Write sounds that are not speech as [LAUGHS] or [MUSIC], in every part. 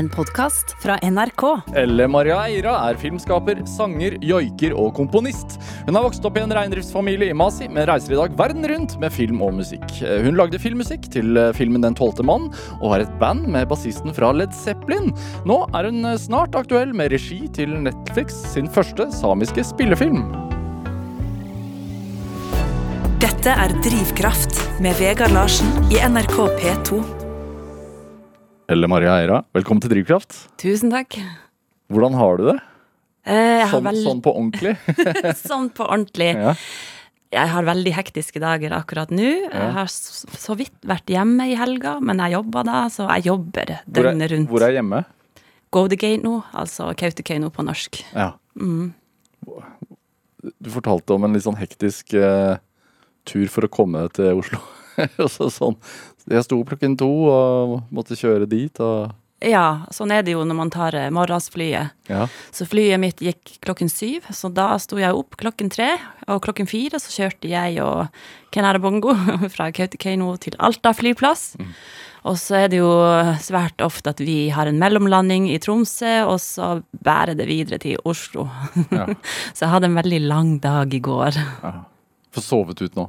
En podkast fra NRK. Elle Maria Eira er filmskaper, sanger, joiker og komponist. Hun har vokst opp i en reindriftsfamilie i Masi, men reiser i dag verden rundt med film og musikk. Hun lagde filmmusikk til eh, filmen Den tolvte mann, og har et band med bassisten fra Led Zeppelin. Nå er hun eh, snart aktuell med regi til Netflix sin første samiske spillefilm. Dette er Drivkraft med Vegard Larsen i NRK P2. Elle Maria Eira, velkommen til Drivkraft. Tusen takk. Hvordan har du det? Eh, jeg har Sånn, veld... sånn på ordentlig? [LAUGHS] sånn på ordentlig. ja. Jeg har veldig hektiske dager akkurat nå. Jeg har så vidt vært hjemme i helga, men jeg jobber da, så jeg jobber døgnet rundt. hvor er hjemme? Godegeino, altså Kautokeino på norsk. Ja. Mm. Du fortalte om en litt sånn hektisk uh, tur for å komme til Oslo. [LAUGHS] Så sånn, jeg sto klokken to og måtte kjøre dit. Og, Ja, sånn er det jo når man tar eh, morgensflyet. ja. Så flyet mitt gikk klokken syv, så da sto jeg opp klokken tre. Og klokken fire så kjørte jeg og Kenara Bongo [LAUGHS] fra Kautokeino til Alta flyplass. Og så er det jo svært ofte at vi har en mellomlanding i Tromsø, og så bærer det videre til Oslo. Ja. [LAUGHS] så jeg hadde en veldig lang dag i går. ja. Få sovet ut nå.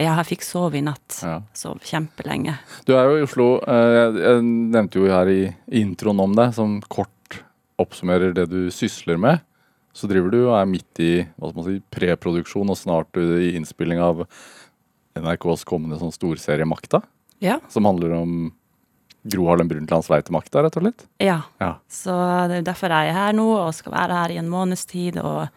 Ja, jeg fikk sove i natt. Ja. Sov kjempelenge. Du er jo i Oslo. eh, Jeg, nevnte jo her i introen om det, som kort oppsummerer det du sysler med. Så driver du og er midt i hva skal man si, preproduksjon og snart i innspilling av NRKs kommende sånn storserie Makta. Ja. Som handler om Gro Harlem Brundtlands vei til makta, rett og slett. Ja. Ja. Så det er derfor jeg er her nå, og skal være her i en måneds tid. Og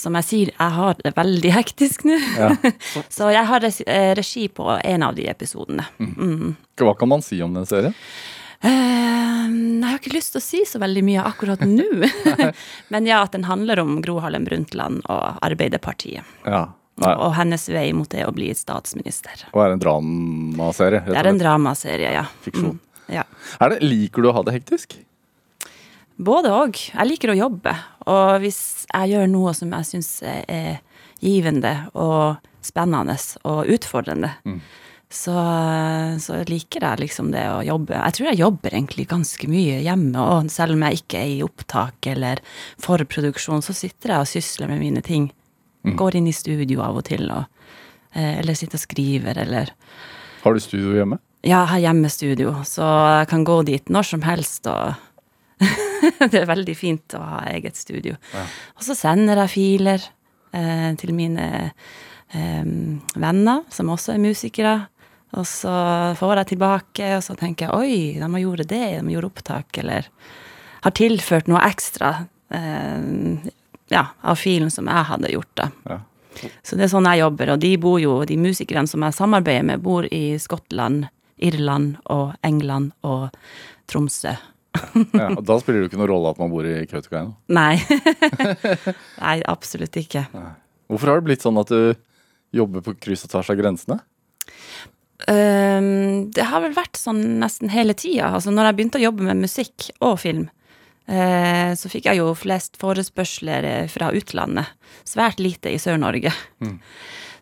som jeg sier, jeg har det veldig [LAUGHS] hektisk nå. Ja. [LAUGHS] Så jeg har regi, eh, på en av de episodene. Mm. Hva kan man si om den serien? Eh, jeg har ikke lyst til å si så veldig mye akkurat nå. [LAUGHS] Men ja, at den handler om Gro Harlem Brundtland og Arbeiderpartiet. Ja. Nei, Og hennes vei mot det å bli statsminister. og er en dramaserie. Det er en dramaserie, ja. Fiksjon. Mm, ja. Det, liker du å ha det hektisk? Både òg. Jeg liker å jobbe. Og hvis jeg gjør noe som jeg syns er givende og spennende og utfordrende, så, så liker jeg liksom det å jobbe. Jeg tror jeg jobber egentlig ganske mye hjemme, og selv om jeg ikke er i opptak eller forproduksjon, så sitter jeg og sysler med mine ting. Går inn i studio av og til, og, eh, eller sitter og skriver, eller Har du studio hjemme? ja, jeg har hjemmestudio, så jeg kan gå dit når som helst, og [LAUGHS] det er veldig fint å ha eget studio. Og så sender jeg filer eh, til mine eh, venner, som også er musikere. Og så får jeg tilbake, og så tenker jeg oi, de har gjort det, de har gjort opptak, eller har tilført noe ekstra eh, ja, av filen som jeg hadde gjort, da. Ja. Så det er sånn jeg jobber, og de bor jo, de musikerne som jeg samarbeider med, bor i Skottland, Irland og England og Tromsø. Ja. og Da spiller det jo ikke noen rolle at man bor i Kautokeino. Nei. [LAUGHS] Nei, absolutt ikke. Hvorfor har det blitt sånn at du jobber på kryss og tvers av grensene? Um, det har vel vært sånn nesten hele tida. Altså, når jeg begynte å jobbe med musikk og film, uh, så fikk jeg jo flest forespørsler eh, fra utlandet. Svært lite i Sør-Norge.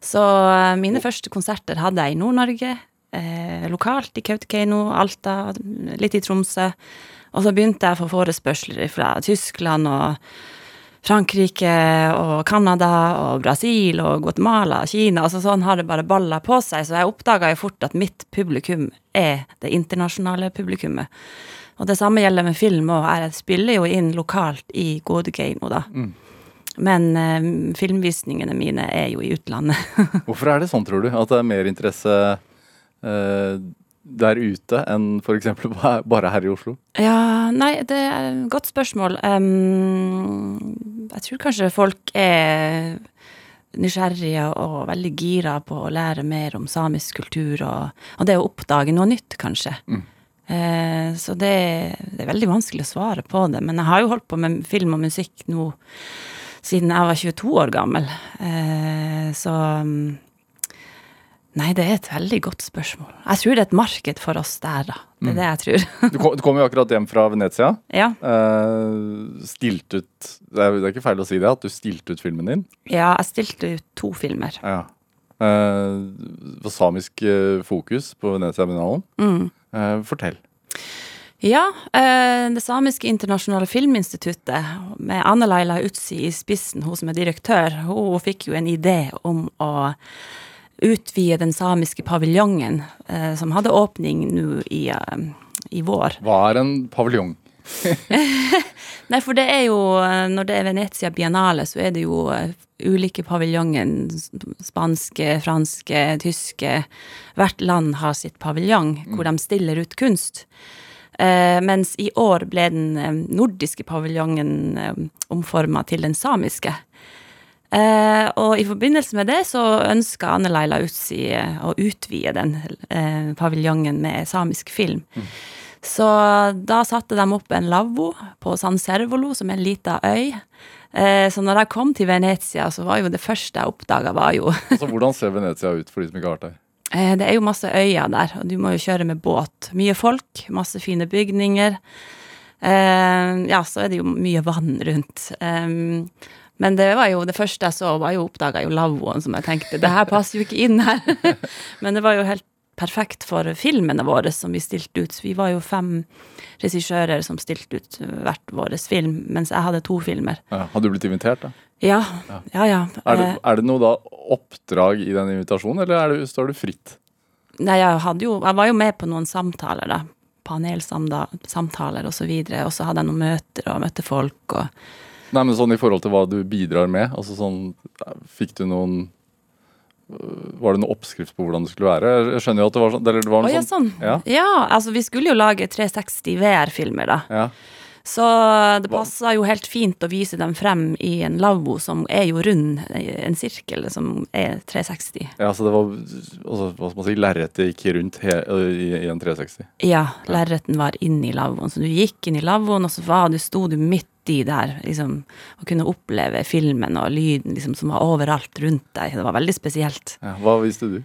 Så eh, mine første konserter hadde jeg i Nord-Norge, eh, lokalt i Kautokeino, Alta, litt i Tromsø. Og så begynte jeg å få forespørsler fra Tyskland og Frankrike og Canada og Brasil og Guatemala og Kina. Altså sånn har det bare balla på seg. Så jeg oppdaga jo fort at mitt publikum er det internasjonale publikummet. Og det samme gjelder med film òg. Jeg spiller jo inn lokalt i Godegeino, da. Men eh, filmvisningene mine er jo i utlandet. [LAUGHS] Hvorfor er det sånn, tror du? At det er mer interesse der ute enn f.eks. [LAUGHS] bare her i Oslo? Ja, nei, det er et godt spørsmål. Um, jeg tror kanskje folk er nysgjerrige og veldig gira på å lære mer om samisk kultur, og, og det å oppdage noe nytt, kanskje. Eh, så det, det er veldig vanskelig å svare på det. Men jeg har jo holdt på med film og musikk nå siden jeg var 22 år gammel. Eh, så mm, Nei, det er et veldig godt spørsmål. Jeg tror det er et marked for oss der, da. Det er det jeg tror. Du kom, du kom jo akkurat hjem fra Venezia. ja. Uh, stilt ut det er, det er ikke feil å si det, at du stilte ut filmen din. Ja, jeg stilte ut to filmer. Ja. Uh, det var samisk eh, fokus på Venezia-biennalen. Mm. Uh, fortell. Ja, eh, det samiske internasjonale filminstituttet, med Anne Laila Utsi i spissen, hun som er direktør, hun fikk jo en idé om å utvide den samiske paviljongen, eh, som hadde åpning nå i, eh, i vår. Hva er en paviljong? [LAUGHS] Nei, for det er jo eh, Når det er Venezia Biennale, så er det jo eh, ulike paviljongen. Spanske, franske, tyske. Hvert land har sitt paviljong hvor de stiller ut kunst. Eh, mens i år ble den nordiske paviljongen eh, omforma til den samiske. Eh, og i forbindelse med det så ønska Anne Laila Utsi eh, å utvide den eh, paviljongen med samisk film. Så da satte de opp en lavvo på San Servolo, som er en lita øy. Eh, så når jeg kom til Venezia, så var jo det første jeg oppdaga, var jo [LAUGHS] Altså, Hvordan ser Venezia ut for de som ikke har vært der? Eh, Det er jo masse øyer der, og du må jo kjøre med båt. Mye folk, masse fine bygninger. Eh, ja, så er det jo mye vann rundt. Men det var jo det første jeg så, var jo oppdaga jo lavvoen, som jeg tenkte det her passer jo ikke inn her. [LAUGHS] Men det var jo helt perfekt for filmene våre som vi stilte ut. Vi var jo fem regissører som stilte ut hvert vår film, mens jeg hadde to filmer. Ja, har du blitt invitert, da? Ja, ja. ja. Er det, Eh, er det noe da oppdrag i den invitasjonen, eller er det, står du fritt? Nei, jeg hadde jo Jeg var jo med på noen samtaler, da. Panelsamtaler og så videre. Og så hadde jeg noen møter og møtte folk og Nei, men sånn i forhold til hva du bidrar med, altså sånn Fikk du noen øh, Var det noen oppskrift på hvordan det skulle være? Jeg skjønner jo at det var sånn Eller det var noe noe ja, sånn sånn. Ja. altså vi skulle jo lage 360 VR-filmer, da. Ja. Så det passa jo helt fint å vise dem frem i en lavvo som er jo rund, en sirkel som er 360. ja, så det var altså, Hva skal man si Lerretet gikk rundt he, i, i en 360. Ja, lerreten var inni lavvoen, så du gikk inn i lavvoen, og så var du, sto du midt i der, liksom, å kunne oppleve filmen og lyden liksom, som var overalt rundt deg. Det var veldig spesielt. Ja, hva viste du?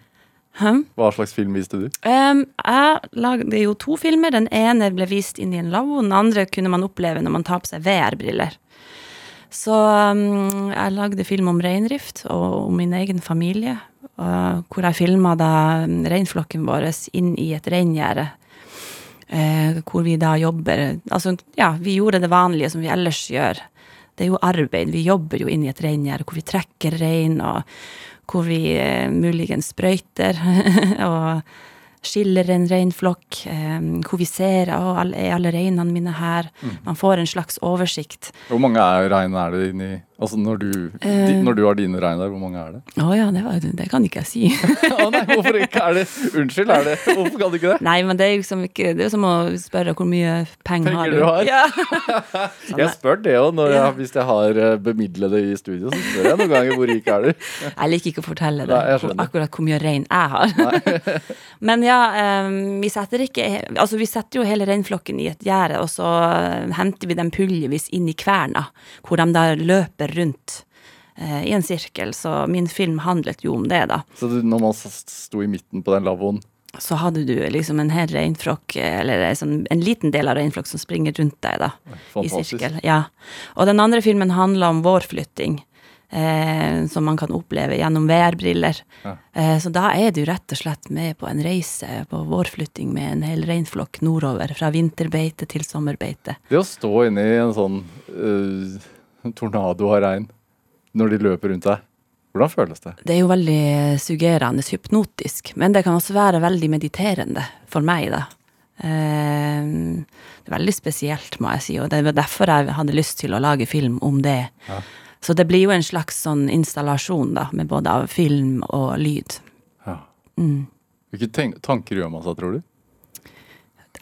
Hæ? Hva slags film viste du? Um, jeg lagde jo to filmer. Den ene ble vist inn i en lavvo, den andre kunne man oppleve når man tar på seg VR-briller. Så um, jeg lagde film om reindrift og om min egen familie. Uh, hvor jeg filma da um, reinflokken vår inn i et reingjerde. Eh, hvor vi da jobber Altså, ja, vi gjorde det vanlige som vi ellers gjør. Det er jo arbeid. Vi jobber jo inn i et reingjerde hvor vi trekker rein, og hvor vi eh, muligens sprøyter [LAUGHS] og skiller en reinflokk. Eh, hvor vi ser å, er alle reinene mine her? Man får en slags oversikt. Hvor mange er rein er det inni Altså når du, Eh. når du har dine rein der, hvor mange er det? Å ja, det, var, det kan ikke jeg si. [LAUGHS] Å nei, hvorfor ikke? Er det Unnskyld, er det Hvorfor kan du ikke det? Nei, men det er liksom ikke Det er som å spørre hvor mye penger, Penger har du. du har. Ja. [LAUGHS] Jeg spør det òg Ja. hvis jeg har eh, bemidlede i studio. Så spør jeg noen ganger hvor rik er du. [LAUGHS] Jeg liker ikke å fortelle det, Nei, akkurat hvor mye rein jeg har. Men ja, um, vi setter ikke Altså, vi setter jo hele reinflokken i et gjerde, og så henter vi dem puljevis inn i kverna, hvor de da løper rundt eh, i en sirkel. Så min film handlet jo om det, da. Så du, når man sto i midten på den lavvoen Så hadde du liksom en hel reinflokk, eller en sånn, en liten del av reinflokk som springer rundt deg, da. I Fantastisk. sirkel. Ja. Og den andre filmen handler om vårflytting. Eh, som man kan oppleve gjennom VR-briller. Ja. Eh, så da er du rett og slett med på en reise på vårflytting med en hel reinflokk nordover. Fra vinterbeite til sommerbeite. Det å stå inne i en sånn eh, tornado av regn når de løper rundt deg, hvordan føles det? Det er jo veldig suggerende, hypnotisk. Men det kan også være veldig mediterende for meg, da. Eh, det er veldig spesielt, må jeg si, og det var derfor jeg hadde lyst til å lage film om det. Ja. Så det blir jo en slags sånn installasjon, da, med både av film og lyd. Ja. Mm. Hvilke tanker gjør man seg, tror du?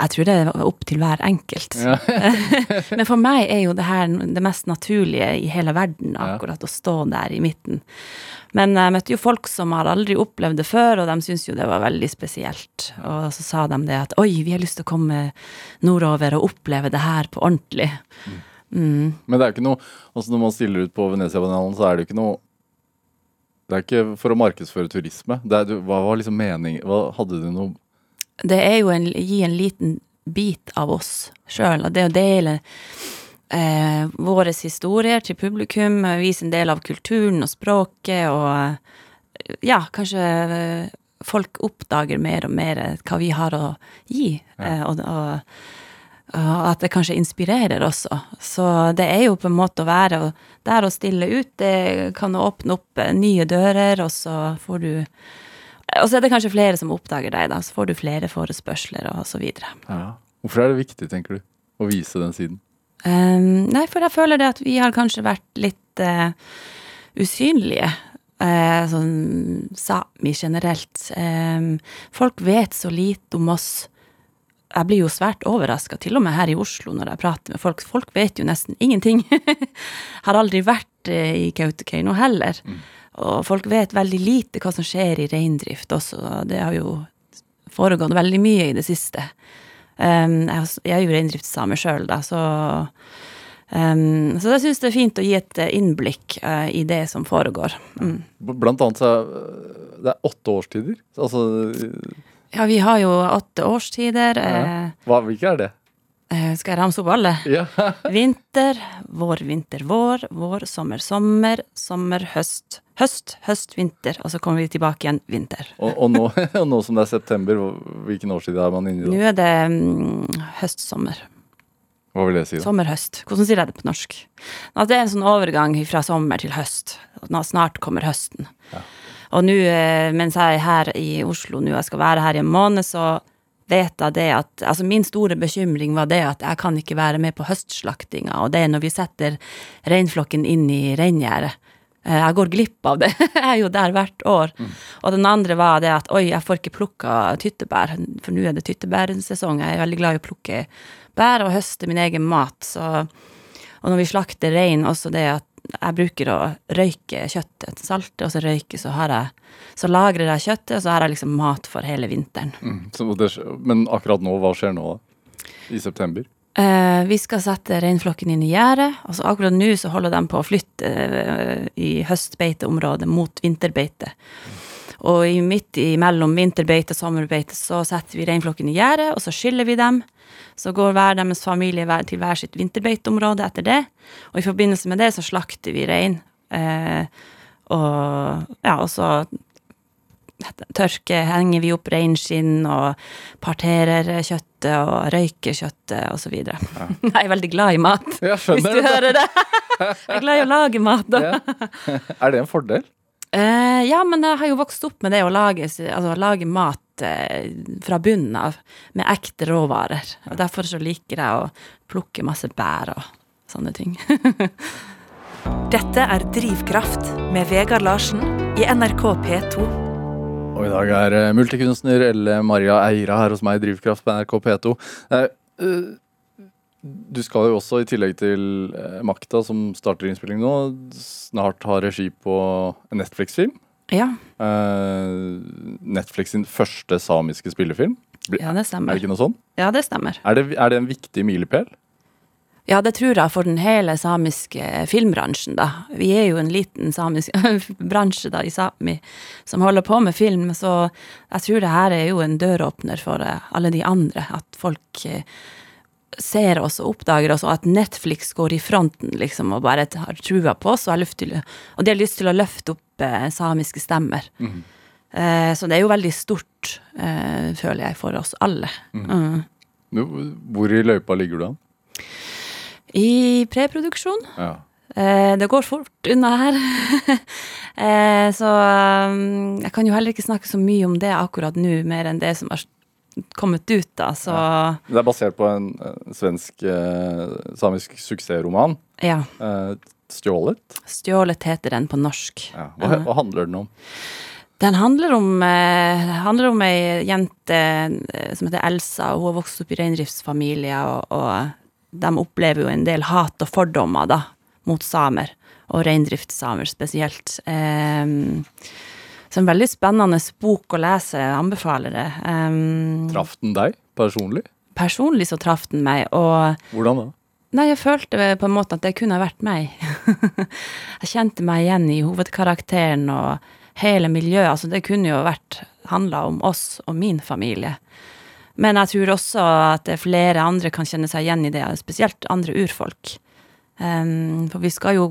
Jeg tror det er opp til hver enkelt. Ja. [LAUGHS] Men for meg er jo det her det mest naturlige i hele verden, akkurat å stå der i midten. Men jeg møtte jo folk som har aldri opplevd det før, og de syntes jo det var veldig spesielt. Og så sa de det at oi, vi har lyst til å komme nordover og oppleve det her på ordentlig. Mm. Men det er ikke noe altså Når man stiller ut på Venezia-banalen, så er det jo ikke noe Det er ikke for å markedsføre turisme. Det er, hva var liksom mening hva, Hadde du noe Det er jo å gi en liten bit av oss sjøl, og det å dele eh, våre historier til publikum, vise en del av kulturen og språket, og ja, kanskje eh, folk oppdager mer og mer eh, hva vi har å gi. Eh, og, og, Og at det kanskje inspirerer også. Så det er jo på en måte å være der og stille ut. Det kan åpne opp nye dører, og så får du Og så er det kanskje flere som oppdager deg, da. Så får du flere forespørsler og så videre. Ja. Hvorfor er det viktig, tenker du, å vise den siden? Um, nei, for jeg føler det at vi har kanskje vært litt uh, usynlige. Uh, sånn sami generelt. Um, folk vet så lite om oss jeg blir jo svært overraska, til og med her i Oslo når jeg prater med folk. Folk vet jo nesten ingenting. [LAUGHS] Har aldri vært uh, i Kautokeino heller. Mm. Og folk vet veldig lite hva som skjer i reindrift også. Det har jo foregått veldig mye i det siste. Um, jeg er jo reindriftssame sjøl, da, så um, Så jeg syns det er fint å gi et eh, innblikk uh, i det som foregår. Mm. Blant annet så er det er åtte årstider. Altså ja, vi har jo åtte årstider. Ja. Eh, Hva, hvilke er det? Eh, skal jeg ramse opp alle? Ja. [LAUGHS] vinter, vår, vinter, vår, vår, sommer, sommer, sommer, høst. Høst, høst, vinter, og så kommer vi tilbake igjen vinter. Og, og, nå, [LAUGHS] og nå, som det er september, hvilken årstid er man inne i da? Nå er det um, høst-sommer. Hva vil det si? da? Sommer-høst. Hvordan sier jeg det på norsk? At det er en sånn overgang fra sommer til høst. Nå snart kommer høsten. Ja. Og nå, eh, mens jeg er her i Oslo nå, jeg skal være her i en måned, så vet jeg det at Altså, min store bekymring var det at jeg kan ikke være med på høstslaktinga, og det er når vi setter reinflokken inn i reingjerdet. Eh, jeg går glipp av det. [LAUGHS] jeg er jo der hvert år. Mm. Og den andre var det at oi, jeg får ikke plukka tyttebær, for nå er det tyttebærsesong. Jeg er veldig glad i å plukke bær og høste min egen mat. Så, og når vi slakter rein, også det at jeg bruker å røyke kjøttet. Salte og så røyke, så, har jeg, så lagrer jeg kjøttet, og så har jeg liksom mat for hele vinteren. Mm, det, men akkurat nå, hva skjer nå, da? I september? Eh, vi skal sette reinflokken inn i gjerdet. og så Akkurat nå så holder de på å flytte eh, i høstbeiteområdet mot vinterbeite. Og i midt imellom vinterbeite og sommerbeite så setter vi reinflokken i gjerdet, og så skyller vi dem. Så går hver deres familie til hver sitt vinterbeiteområde etter det. Og i forbindelse med det så slakter vi rein. Eh, og ja, og så tørke, henger vi opp reinskinn og parterer kjøttet og røyker kjøttet osv. Ja. [LAUGHS] Jeg er veldig glad i mat, hvis du hører det. Jeg er glad i å lage mat. Ja. Er det en fordel? Eh, ja, men jeg har jo vokst opp med det å lage, altså, lage mat uh, fra bunnen av, med ekte råvarer. Og derfor så liker jeg å plukke masse bær og sånne ting. [LAUGHS] Dette er Drivkraft med Vegard Larsen i NRK P2. Og i dag er eh, multikunstner Elle Maria Eira her hos meg i Drivkraft på NRK P2. Eh, uh, du skal jo også, i tillegg til eh, Makta, som starter innspilling nå, snart ha regi på en Netflix-film. Ja. Eh, Netflix sin første samiske spillefilm. Ja, det stemmer. Er det ikke noe sånn? Ja, det stemmer. Er det, er det en viktig milepæl? Ja, det tror jeg for den hele samiske filmbransjen, da. Vi er jo en liten samisk [LAUGHS] bransje da i Sápmi som holder på med film, så jeg tror det her er jo en døråpner for eh, alle de andre. At folk ser oss og oppdager oss, og at Netflix går i fronten liksom, og bare har trua på oss og til, og de har lyst til å løfte opp eh, samiske stemmer. Mm. Eh, så det er jo veldig stort, eh, føler jeg, for oss alle. Mm. Mm. Hvor i løypa ligger du an? I preproduksjon. Ja. Eh, det går fort unna her. [LAUGHS] Eh, så um, jeg kan jo heller ikke snakke så mye om det akkurat nå, mer enn det som har kommet ut, da, så ja. Det er basert på en uh, svensk uh, samisk suksessroman. Ja. Uh, Stjålet? Stjålet heter den på norsk. Ja. Hva, hva, handler den om? Den handler om, handler om ei jente som heter Elsa. og Hun har vokst opp i reindriftsfamilie, og, og de opplever jo en del hat og fordommer da, mot samer, og reindriftssamer spesielt. Um, så en veldig spennende bok å lese. Jeg anbefaler det. Um, traff den deg personlig? Personlig så traff den meg, og Hvordan da? Nei, jeg følte på en måte at det kunne ha vært meg. [LAUGHS] jeg kjente meg igjen i hovedkarakteren og hele miljøet. Altså, det kunne jo vært handla om oss og min familie. Men jeg tror også at flere andre kan kjenne seg igjen i det, spesielt andre urfolk. Um, for vi skal jo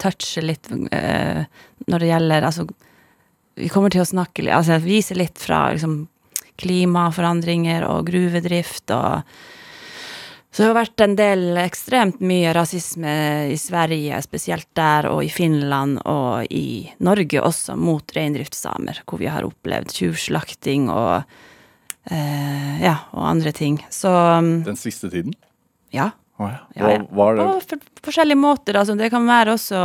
touche litt uh, når det gjelder altså vi kommer til å snakke altså vise litt fra liksom, klimaforandringer og gruvedrift og Så det har vært en del ekstremt mye rasisme i Sverige, spesielt der, og i Finland og i Norge også, mot reindriftssamer, hvor vi har opplevd tjuvslakting og eh, ja, og andre ting. Så um, Den siste tiden? ja. Oh, ja. Hva, ja. er det? På for, forskjellige måter. Altså, det kan være også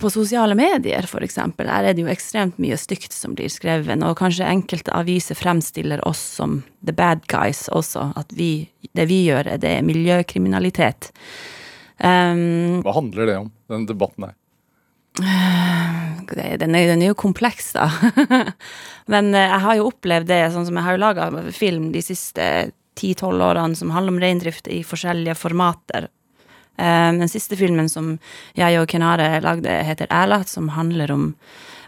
på sosiale medier, for eksempel. Her er det jo ekstremt mye stygt som blir skrevet, og kanskje enkelte aviser fremstiller oss som the bad guys også. At vi, det vi gjør, det er miljøkriminalitet. Um, Hva handler det om, den debatten her? den, er, den er jo kompleks, da. [LAUGHS] Men eh, jeg har jo opplevd det, sånn som jeg har jo laga film de siste ti-tolv årene som handler om reindrift i forskjellige formater. Eh, den siste filmen som jeg og Kenare lagde, heter Ælat, som handler om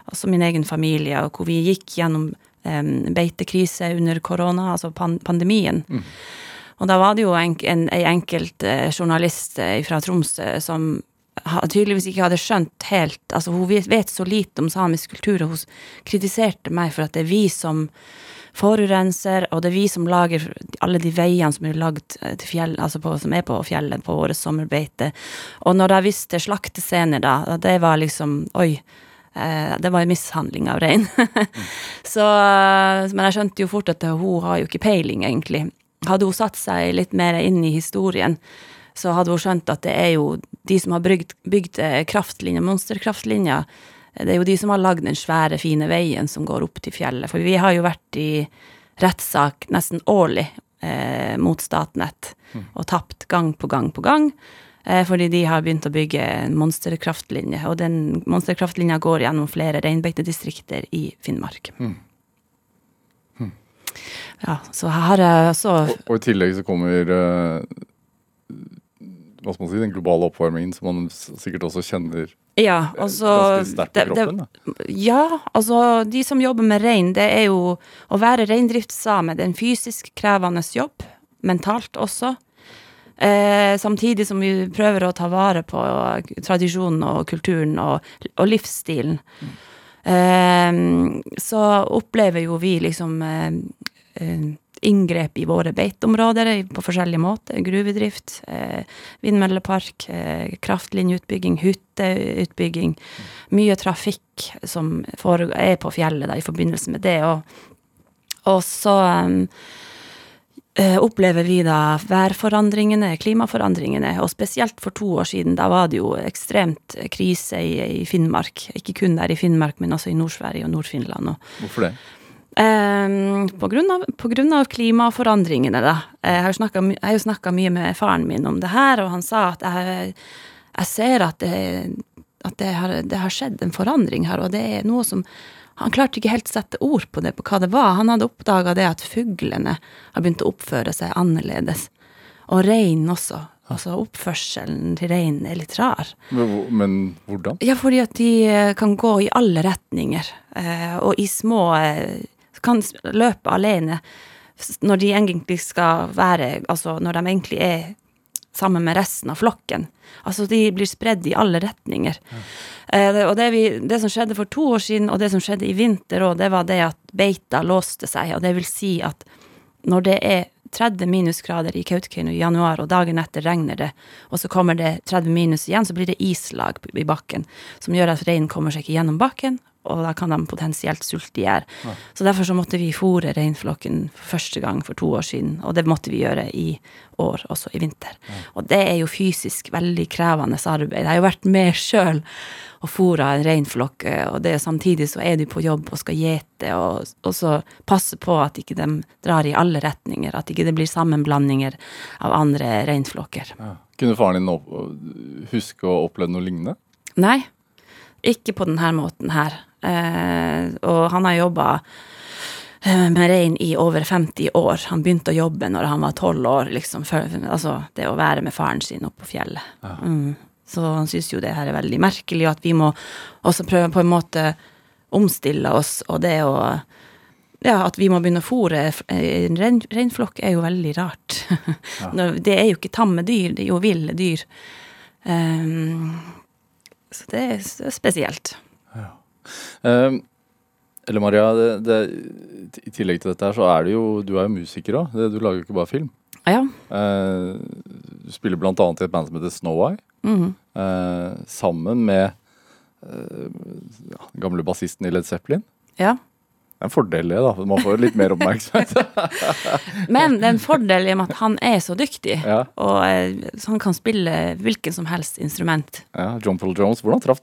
altså min egen familie, og hvor vi gikk gjennom um, beitekrise under korona, altså pan pandemien. Og da var det jo en, en, en enkelt uh, journalist uh, fra Tromsø som ha, tydeligvis ikke hadde skjønt helt Altså, hun vet, vet så lite om samisk kultur, og hun kritiserte meg for at det er vi som forurenser, og det er vi som lager alle de veiene som er lagd eh, til fjell, altså på, som er på fjellet på våre sommerbeite. Og når jeg visste slaktescener, da, det var liksom Oi. Eh, det var en mishandling av rein. [LAUGHS] så, eh, men jeg skjønte jo fort at hun har jo ikke peiling, egentlig. Hadde hun satt seg litt mer inn i historien, så hadde hun skjønt at det er jo de som har bygd, bygd kraftlinja, monsterkraftlinja, det er jo de som har lagd den svære, fine veien som går opp til fjellet. For vi har jo vært i rettssak nesten årlig eh, mot Statnett, og tapt gang på gang på gang. Eh, fordi de har begynt å bygge en monsterkraftlinje, og den monsterkraftlinja går gjennom flere reinbeitedistrikter i Finnmark. Ja, så her så Og, og i tillegg så kommer eh, hva skal man si, den globale oppvarmingen, som man sikkert også kjenner Ja, altså sterkt på det- kroppen. det, Ja, altså de som jobber med rein, det er jo å være reindriftssame. Det er en fysisk krevende jobb, mentalt også. Eh, samtidig som vi prøver å ta vare på tradisjonen og kulturen og, og livsstilen. Eh, så opplever jo vi liksom eh, eh, inngrep i våre beiteområder på forskjellige måter. Gruvedrift, eh, vindmøllepark, eh, kraftlinjeutbygging, hytteutbygging. Mye trafikk som er på fjellet da, i forbindelse med det. Og, så eh, opplever vi da værforandringene, klimaforandringene, og spesielt for to år siden, da var det jo ekstremt krise i, i Finnmark. Ikke kun der i Finnmark, men også i Nord-Sverige og Nord-Finland. Hvorfor det? Eh, på, grunn av, på grunn av klimaforandringene, da. Jeg har, jo snakka mye med faren min om det her, og han sa at jeg, jeg ser at, det, at det, har, det har skjedd en forandring her, og det er noe som Han klarte ikke helt å sette ord på det, på hva det var. Han hadde oppdaga det at fuglene har begynt å oppføre seg annerledes. Og reinen også. Altså oppførselen til reinen er litt rar. Men, men hvordan? Ja, fordi at de kan gå i alle retninger, eh, og i små eh, Kan løpe alene når de egentlig skal være Altså når de egentlig er sammen med resten av flokken. Altså de blir spredd i alle retninger. Eh, det, og det, vi, det som skjedde for to år siden, og det som skjedde i vinter òg, det var det at beita låste seg, og det vil si at når det er 30 minusgrader i Kautokeino i januar, og dagen etter regner det, og så kommer det 30 minus igjen, så blir det islag i bakken, som gjør at reinen kommer seg ikke gjennom bakken, og da kan de potensielt sulte i hjel. Så derfor så måtte vi fôre reinflokken for første gang for to år siden, og det måtte vi gjøre i år, også i vinter. Og det er jo fysisk veldig krevende arbeid. Jeg har jo vært med sjøl og fôra en reinflokk, eh, og det, samtidig så er du på jobb og skal gjete, og, og så passe på at ikke de drar i alle retninger, at ikke det blir sammenblandinger av andre reinflokker. Kunne faren din opp, huske å oppleve noe lignende? Nei, ikke på denne måten her. Eh, og han har jobba eh, med rein i over 50 år. Han begynte å jobbe når han var 12 år, liksom. for, altså det å være med faren sin oppe på fjellet. Mm. Så han syns jo det her er veldig merkelig, og at vi må også prøve på en måte omstille oss, og det å ja, at vi må begynne å fôre en rein, reinflokk er jo veldig rart. Ja. [LAUGHS] det er jo ikke tamme dyr, det er jo ville dyr. Um, så det er spesielt. Um, eller Maria, det, det, i tillegg til dette her, så er det jo Du er jo musiker òg. Du lager jo ikke bare film. Ja. Eh, du spiller blant annet i et band som heter Snow Eye. Mhm. eh, sammen med eh, ja, den gamle bassisten i Led Zeppelin. ja. Det er en fordel, det, da. Man får litt mer oppmerksomhet. [LAUGHS] Men det er en fordel i og med at han er så dyktig. ja, Og eh, så han kan spille hvilken som helst instrument. ja, John Paul Jones, hvordan traff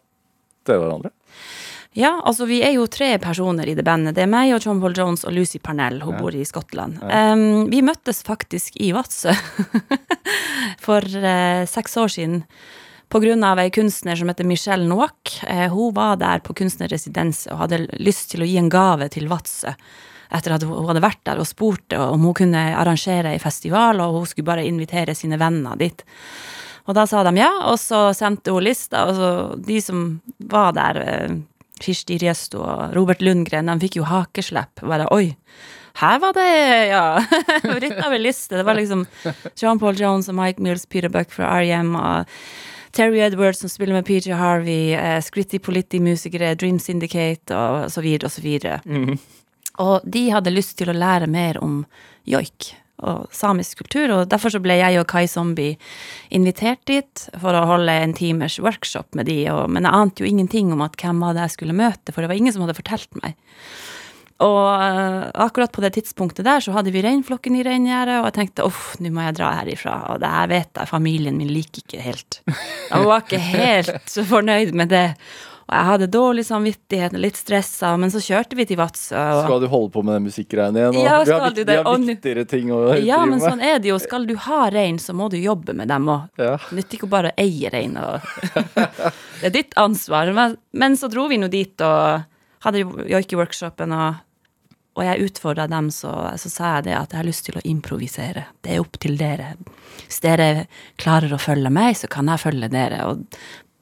dere hverandre? Ja, altså vi er jo tre personer i det bandet. Det er meg og John Paul Jones og Lucy Parnell. Hun Ja. bor i Skottland. Um, vi møttes faktisk i Vadsø [LAUGHS] for uh, seks år siden. På grunn av ei kunstner som heter Michelle Noack. Uh, hun var der på kunstnerresidens og hadde lyst til å gi en gave til Vadsø. Etter at hun hadde vært der og spurte om hun kunne arrangere ei festival, og hun skulle bare invitere sine venner dit. Og da sa de ja, og så sendte hun lista, og så de som var der, eh, Kirsti Riesto og Robert Lundgren, de fikk jo hakeslepp. Bare oi, her var det, ja. [LAUGHS] Ritt av en liste. Det var liksom John Paul Jones og Mike Mills, Peter Buck fra R.E.M. og Terry Edwards som spiller med PJ Harvey, eh, Scritty Politti-musikere, Dream Syndicate og så videre og så videre. Og de hadde lyst til å lære mer om joik og samisk kultur, og derfor så ble jeg og Kai Zombie invitert dit for å holde en timers workshop med de, og, men jeg ante jo ingenting om at hvem var det jeg skulle møte, for det var ingen som hadde fortalt meg. Og eh, akkurat på det tidspunktet der så hadde vi reinflokken i reingjerdet, og jeg tenkte uff, nå må jeg dra herifra, og det her vet jeg, familien min liker ikke helt. Jeg var ikke helt så fornøyd med det. Og jeg hadde dårlig samvittighet, litt stressa, men så kjørte vi til Vadsø. Skal du holde på med den musikkgreiene igjen? Ja, vi har, du vi har viktigere ting å Ja, drive men sånn er det jo. Skal du ha rein, så må du jobbe med dem òg. Ja. Nytter ikke å bare eie rein. [LAUGHS] Det er ditt ansvar. Men, så dro vi nå dit og hadde jo joikeworkshopen, og, og jeg utfordra dem, så, så sa jeg det at jeg har lyst til å improvisere. Det er opp til dere. Hvis dere klarer å følge meg, så kan jeg følge dere. Og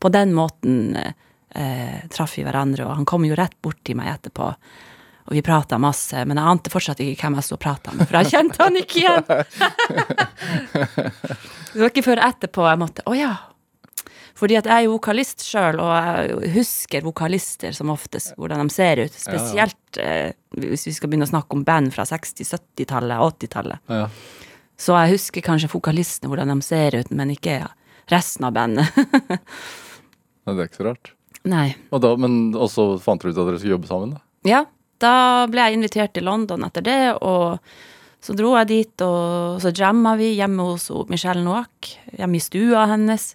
på den måten eh, traff vi hverandre, og han kom jo rett bort til meg etterpå. Og vi prata masse, men jeg ante fortsatt ikke hvem jeg sto og prata med, for jeg kjente han ikke igjen. [LAUGHS] det var ikke før etterpå jeg måtte Å ja. Fordi at jeg er jo vokalist sjøl, og jeg husker vokalister som oftest, hvordan de ser ut. Spesielt eh, hvis vi skal begynne å snakke om band fra 60-, 70-tallet, 80-tallet. Ja. Så jeg husker kanskje vokalistene, hvordan de ser ut, men ikke resten av bandet. [LAUGHS] Det er ikke så rart. Nei. Og da, men også fant dere ut at dere skulle jobbe sammen? da? Ja, da ble jeg invitert til London etter det, og så dro jeg dit, og så jamma vi hjemme hos Michelle Noack, hjemme i stua hennes.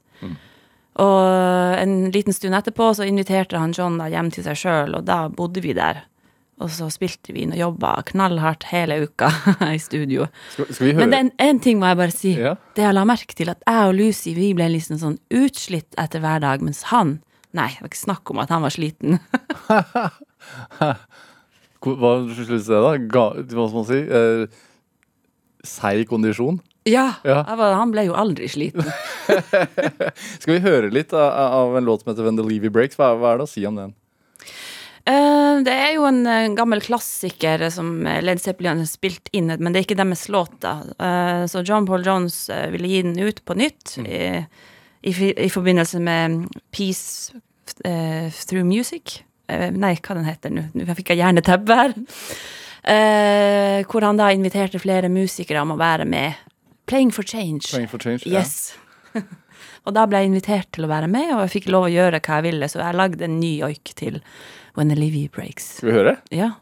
Og en liten stund etterpå så inviterte han John da hjem til seg sjøl, og da bodde vi der. Og så spilte vi inn og jobba knallhardt hele uka [LAUGHS] i studio. Skal, skal vi høre? Men det er en, en ting må jeg bare si. Ja. Det jeg la merke til, at jeg og Lucy vi ble liksom sånn utslitt etter hver dag, mens han Nei, det var ikke snakk om at han var sliten. [LAUGHS] Hva skyldes det, da? Ga, hva skal man si? Eh, seig kondisjon? Ja, Ja. var, han ble jo aldri sliten. [LAUGHS] [LAUGHS] Skal vi høre litt av, av en låt som heter When the Levy Breaks? Hva, hva er det å si om den? Eh, det er jo en eh, gammel klassiker som Led Zeppelin har spilt inn, men det er ikke deres låt, da. Eh, så John Paul Jones ville gi den ut på nytt i, i, i forbindelse med Peace uh, Through Music. Uh, nei, hva den heter nå. Nå fikk jeg hjerneteppe her. Uh, hvor han da inviterte flere musikere om å være med. Playing for change. Playing for Change? ja. Yes. [LAUGHS] og da ble jeg invitert til å være med, og jeg fikk lov å gjøre hva jeg ville, så jeg lagde en ny joik til When the Livy Breaks. Skal vi høre? Ja.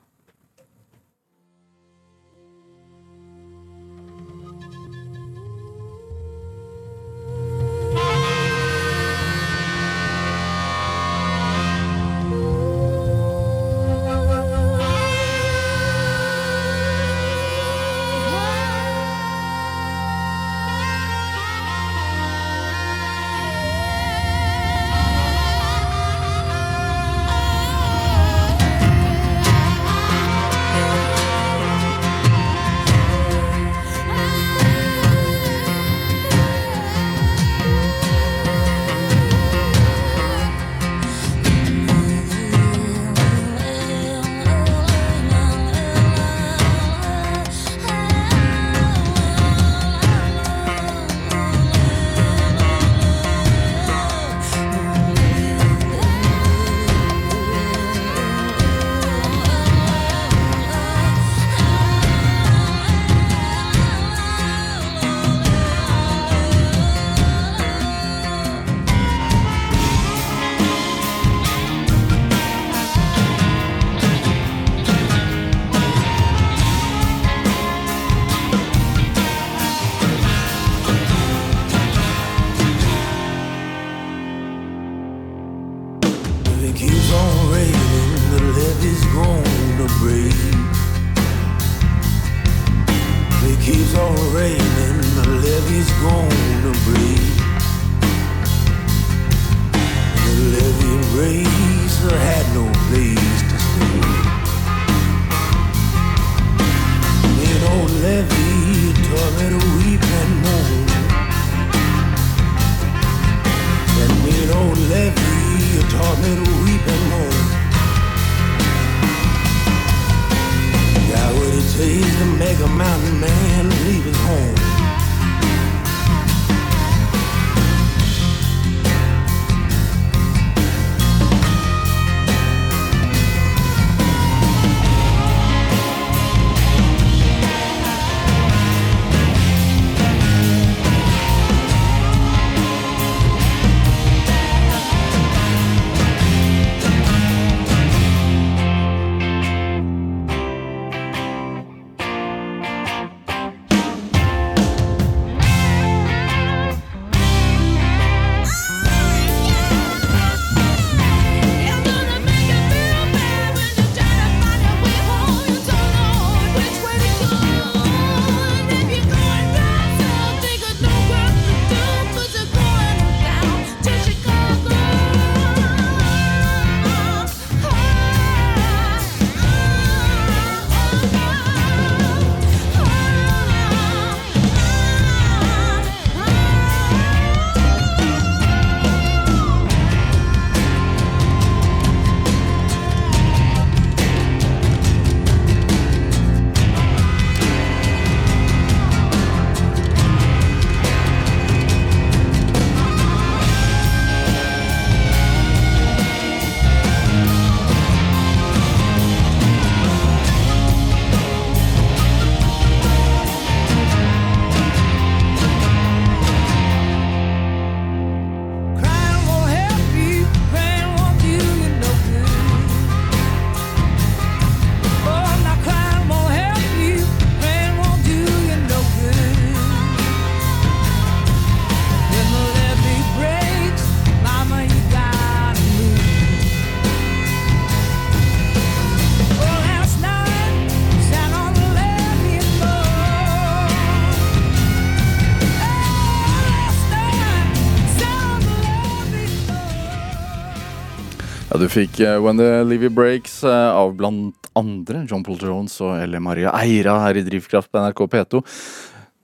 Du fikk uh, When the Livy Breaks uh, av blant andre John Paul Jones og Elle Maria Eira her i Drivkraft på NRK P2.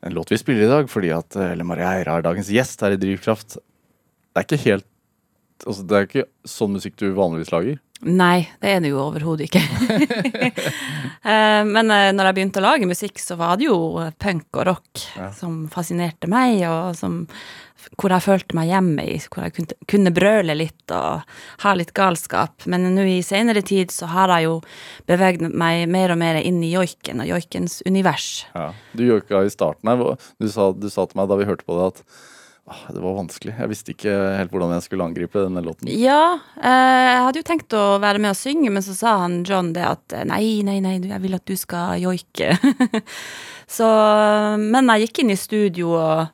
En låt vi spiller i dag fordi at eh, Elle Maria Eira er dagens gjest her i Drivkraft. Det er ikke helt altså, Det er ikke sånn musikk du vanligvis lager. Nei, det er det jo overhodet ikke. [LAUGHS] Eh, Men eh, når jeg begynte å lage musikk, så var det jo punk og rock Ja. som fascinerte meg, og som, hvor jeg følte meg hjemme i, hvor jeg kunne, kunne brøle litt og ha litt galskap. Men nå i senere tid så har jeg jo beveget meg mer og mer inn i joiken og joikens univers. Ja. Du joika i starten her. Du sa, du sa til meg da vi hørte på det, at det var vanskelig. Jeg visste ikke helt hvordan jeg skulle angripe denne låten. Ja, eh, jeg hadde jo tenkt å være med og synge, men så sa han John det at eh, nei, nei, nei, jeg vil at du skal joike. [LAUGHS] så, men jeg gikk inn i studio og,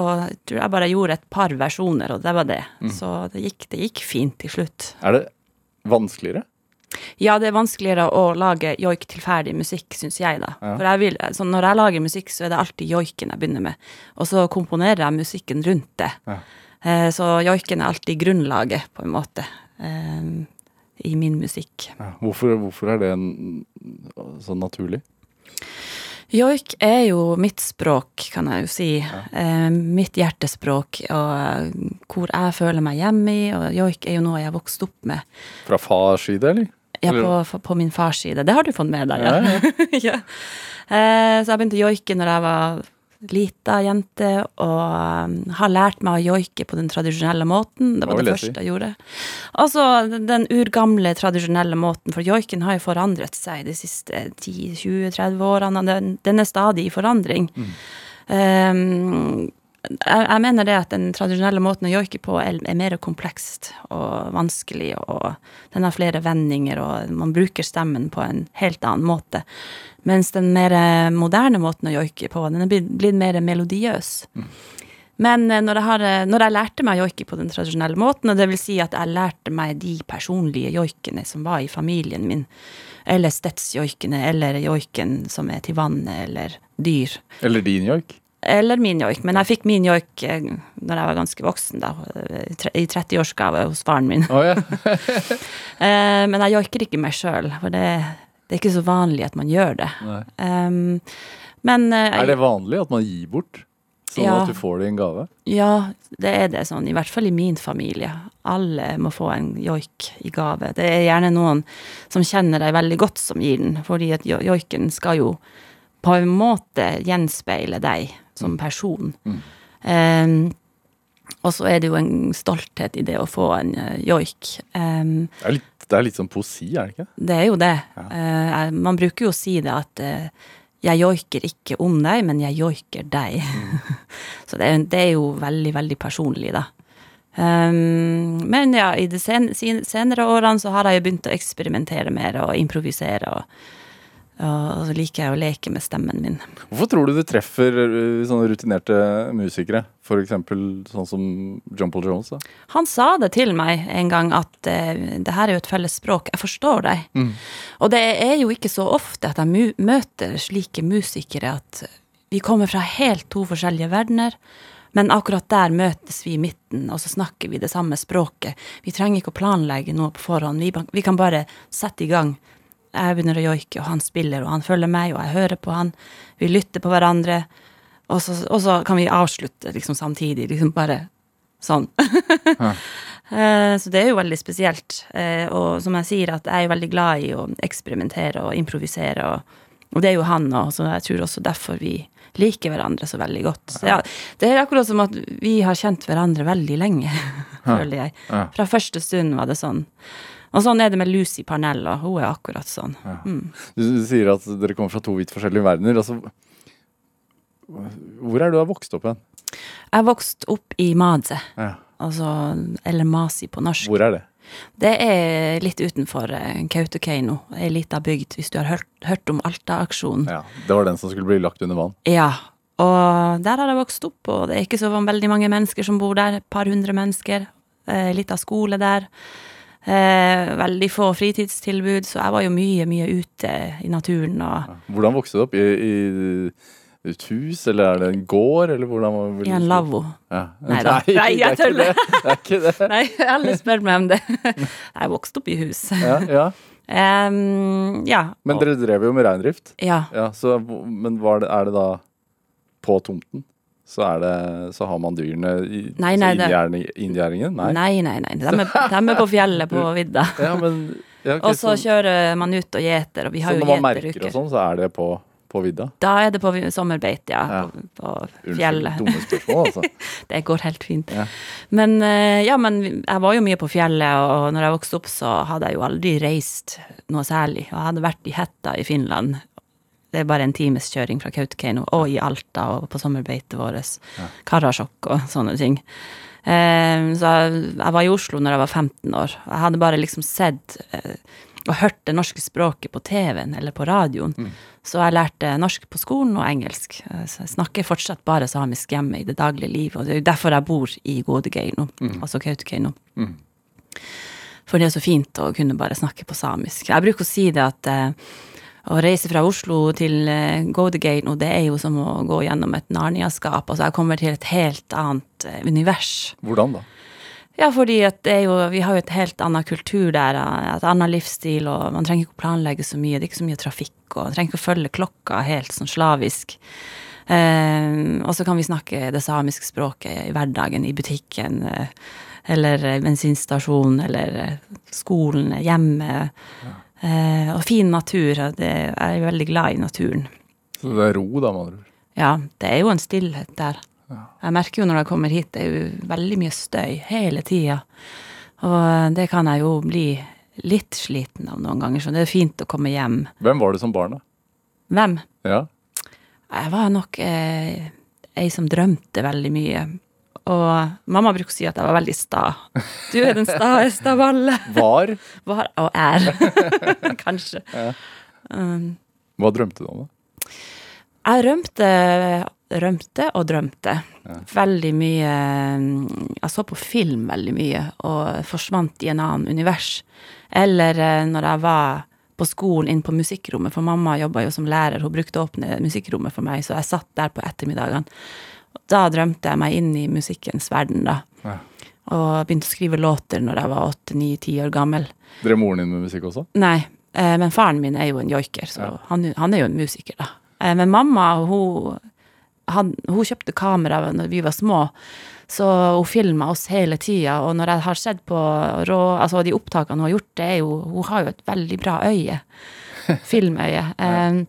og tror jeg bare gjorde et par versjoner, og det var det. Så det gikk, det gikk fint til slutt. Er det vanskeligere? Ja, det er vanskeligere å lage joik til ferdig musikk, syns jeg, da. Ja. For jeg vil, så når jeg lager musikk, så er det alltid joiken jeg begynner med. Og så komponerer jeg musikken rundt det. Ja. Eh, så joiken er alltid grunnlaget, på en måte, eh, i min musikk. Ja. Hvorfor, hvorfor er det en, sånn naturlig? Joik er jo mitt språk, kan jeg jo si. Eh, mitt hjertespråk, og eh, hvor jeg føler meg hjemme i. Og joik er jo noe jeg har vokst opp med. Fra fars side, eller? Ja, på, på min fars side. Det har du fått med deg, ja. Ja. [LAUGHS] Eh, så jeg begynte å joike når jeg var lita jente, og um, har lært meg å joike på den tradisjonelle måten. Det var det det første jeg gjorde. Altså den urgamle, tradisjonelle måten, for joiken har jo forandret seg de siste 10-20-30 årene, den, den er stadig i forandring. Mm. Um, jeg, mener det at den tradisjonelle måten å joike på er, er mer komplekst og vanskelig, og den har flere vendinger, og man bruker stemmen på en helt annen måte. Mens den mer moderne måten å joike på, den er blitt, mer melodiøs. Men eh, når jeg, har, eh, når jeg lærte meg å joike på den tradisjonelle måten, og det vil si at jeg lærte meg de personlige joikene som var i familien min, eller stedsjoikene, eller joiken som er til vannet, eller dyr, Eller din joik? Eller min joik, men jeg fikk min joik eh, når jeg var ganske voksen, da, i 30-årsgave hos faren min. Oh, ja. [LAUGHS] Eh, men jeg joiker ikke meg sjøl, for det, det er ikke så vanlig at man gjør det. Um, men eh, Er det vanlig at man gir bort? Sånn Ja. at du får det i en gave? ja, det er det sånn, i hvert fall i min familie. Alle må få en joik i gave. Det er gjerne noen som kjenner deg veldig godt som gir den, fordi at joiken skal jo på en måte gjenspeile deg som person. Mm. Um, og så er det jo en stolthet i det å få en eh, joik. Um, Det er litt, det er litt sånn poesi, er det ikke? Det er jo det. Ja. Uh, man bruker jo å si det at uh, jeg joiker ikke om deg, men jeg joiker deg. [LAUGHS] Så det er, det er jo veldig, veldig personlig, da. Um, men ja, i de sen, senere årene så har jeg jo begynt å eksperimentere mer og improvisere, og, og så liker jeg å leke med stemmen min. Hvorfor tror du du treffer uh, sånne rutinerte musikere? Eksempel sånn som John Paul Jones? da? Han sa det til meg en gang at uh, det her er jo et felles språk, jeg forstår deg. Mm. Og det er jo ikke så ofte at jeg møter slike musikere at vi kommer fra helt to forskjellige verdener, men akkurat der møtes vi i midten, og så snakker vi det samme språket. Vi trenger ikke å planlegge noe på forhånd, vi, vi kan bare sette i gang. Jeg begynner å joike, og han spiller, og han følger meg, og jeg hører på han. Vi lytter på hverandre, og så, og så kan vi avslutte liksom samtidig, liksom bare sånn. [LAUGHS] Eh, Så det er jo veldig spesielt. Eh, Og som jeg sier, at jeg er veldig glad i å eksperimentere og improvisere, og, og det er jo han òg, så jeg tror også derfor vi liker hverandre så veldig godt. Så ja, det er akkurat som at vi har kjent hverandre veldig lenge, [LAUGHS] føler jeg. Fra første stund var det sånn. Og sånn er det med Lucy Parnell, og hun er akkurat sånn. Mm. Du, du sier at dere kommer fra to vidt forskjellige verdener. Altså, hvor er du har vokst opp hen? Jeg vokste opp i Madze, Ja. altså, eller Masi på norsk. Hvor er det? Det er litt utenfor eh, Kautokeino, ei lita bygd, hvis du har hørt, hørt om Alta-aksjonen. Ja, Det var den som skulle bli lagt under vann. Ja. Og der har jeg vokst opp, og det er ikke så veldig mange mennesker som bor der. Et par hundre mennesker. Ei litt av skole der. Eh, veldig få fritidstilbud, så jeg var jo mye, mye ute i naturen og Hvordan vokste du opp? I, i et hus, eller er det en gård, eller hvordan I en lavvo. Ja. [LAUGHS] Nei Nei, jeg tuller. det. Det er ikke det. [LAUGHS] Nei, alle spør meg om det. [LAUGHS] Jeg vokste opp i hus. Ja, ja. Um, ja. Men dere drev jo med reindrift. ja. Ja, så, men var det, er det da på tomten? Så, det, så har man dyrene i Nei, nei, så inngjerdingen? Nei. Nei, nei, nei. De er, de er på fjellet på vidda. Ja, men, ja, okay, [LAUGHS] Og så så, kjører man ut og gjeter, og vi så har jo når man merker og sånn, så er det på, på vidda? Da er det på sommerbeite, ja. Ja. På, på Unnskyld, fjellet. dumme spørsmål, altså. [LAUGHS] Det går helt fint. Ja. Men eh, ja, men jeg var jo mye på fjellet, og når jeg vokste opp, så hadde jeg jo aldri reist noe særlig. Og jeg hadde vært i Hetta i Finland. Det er bare en times kjøring fra Kautokeino, og i Alta og på sommerbeitet vårt. Karasjok og sånne ting. Eh, så jeg, var i Oslo når jeg var 15 år. Jeg hadde bare liksom sett eh, og hørt det norske språket på TV-en eller på radioen. Så jeg lærte norsk på skolen og engelsk. Eh, Så jeg snakker fortsatt bare samisk hjemme i det daglige livet, og det er jo derfor jeg bor i Godegeino, altså Kautokeino. Mm. For det er så fint å kunne bare snakke på samisk. Jeg bruker å si det at eh, å reise fra Oslo til eh, nå, det er jo som å gå gjennom et Narnia-skap. Altså, jeg kommer til et helt annet eh, univers. Hvordan da? Ja, fordi jo, vi har jo et helt annet kultur der, eh, et annet livsstil, og man trenger ikke å planlegge så mye. Det er ikke så mye trafikk, og man trenger ikke å følge klokka helt sånn slavisk. Eh, og så kan vi snakke det samiske språket i hverdagen, i butikken, eh, eller bensinstasjonen, eller skolen, hjemme. Eh, og fin natur. og Det, jeg er veldig glad i naturen. Så det er ro, da, med andre ord. Ja, det er jo en stillhet der. Jeg merker jo når jeg kommer hit, det er jo veldig mye støy hele tida. Og det kan jeg jo bli litt sliten av noen ganger, så det er fint å komme hjem. Hvem var du som barn, da? Hvem? Ja. Jeg var nok eh, ei som drømte veldig mye. Og mamma bruker å si at jeg var veldig sta. Du er den staeste av alle. Var? [LAUGHS] Var og er. [LAUGHS] Kanskje. Um, Hva drømte du om, da? Jeg rømte, rømte og drømte. Veldig mye Jeg så på film veldig mye og forsvant i en annen univers. Eller eh, når jeg var på skolen inn på musikkrommet, for mamma jobba jo som lærer, hun brukte å åpne musikkrommet for meg, så jeg satt der på ettermiddagene. Da drømte jeg meg inn i musikkens verden, da. Ja. Og begynte å skrive låter når jeg var åtte, ni, ti år gammel. Drev moren din med musikk også? Nei, eh, men faren min er jo en joiker, så Ja. han, han er jo en musiker, da. Eh, men mamma, hun, han, hun kjøpte kamera når vi var små, så hun filma oss hele tida. Og når jeg har sett på rå, altså de opptakene hun har gjort, det er jo Hun har jo et veldig bra øye. [LAUGHS] Filmøye. Eh,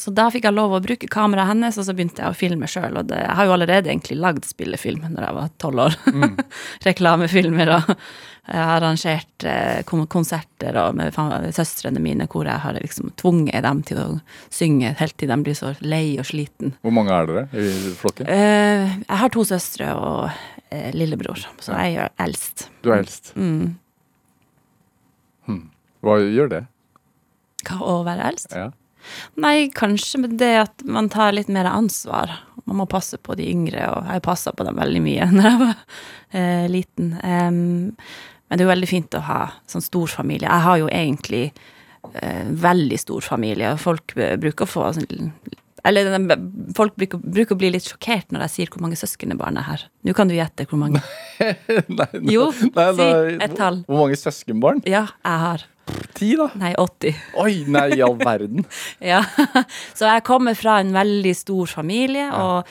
så da fikk jeg lov å bruke kameraet hennes, og så begynte jeg å filme sjøl. Og det, jeg har jo allerede egentlig lagd spillefilm når jeg var tolv år. [LAUGHS] Reklamefilmer og jeg har arrangert eh, konserter og med søstrene mine hvor jeg har liksom tvunget dem til å synge helt til de blir så lei og sliten. Hvor mange er dere i flokken? Eh, jeg har to søstre og eh, lillebror, så jeg er eldst. Du er eldst. Mm. Hva gjør det? Hva å være eldst? Ja. Nei, kanskje med det at man tar litt mer ansvar. Man må passe på de yngre, og jeg passa på dem veldig mye [LAUGHS] når jeg var eh, liten. Um, men det er jo veldig fint å ha sånn stor familie. Jeg har jo egentlig eh, veldig stor familie, og folk eh, bruker å få sånn eller folk bruker, bruker å bli litt sjokkert når jeg sier hvor mange søskenbarn jeg har. Nå kan du gjette hvor mange. [LAUGHS] nei, Jo, nei, si nei, et tall. Hvor mange søskenbarn? Ja, jeg har. Ti, da? Nei, 80. Oi, nei, i all verden. [LAUGHS] Ja, så jeg kommer fra en veldig stor familie, og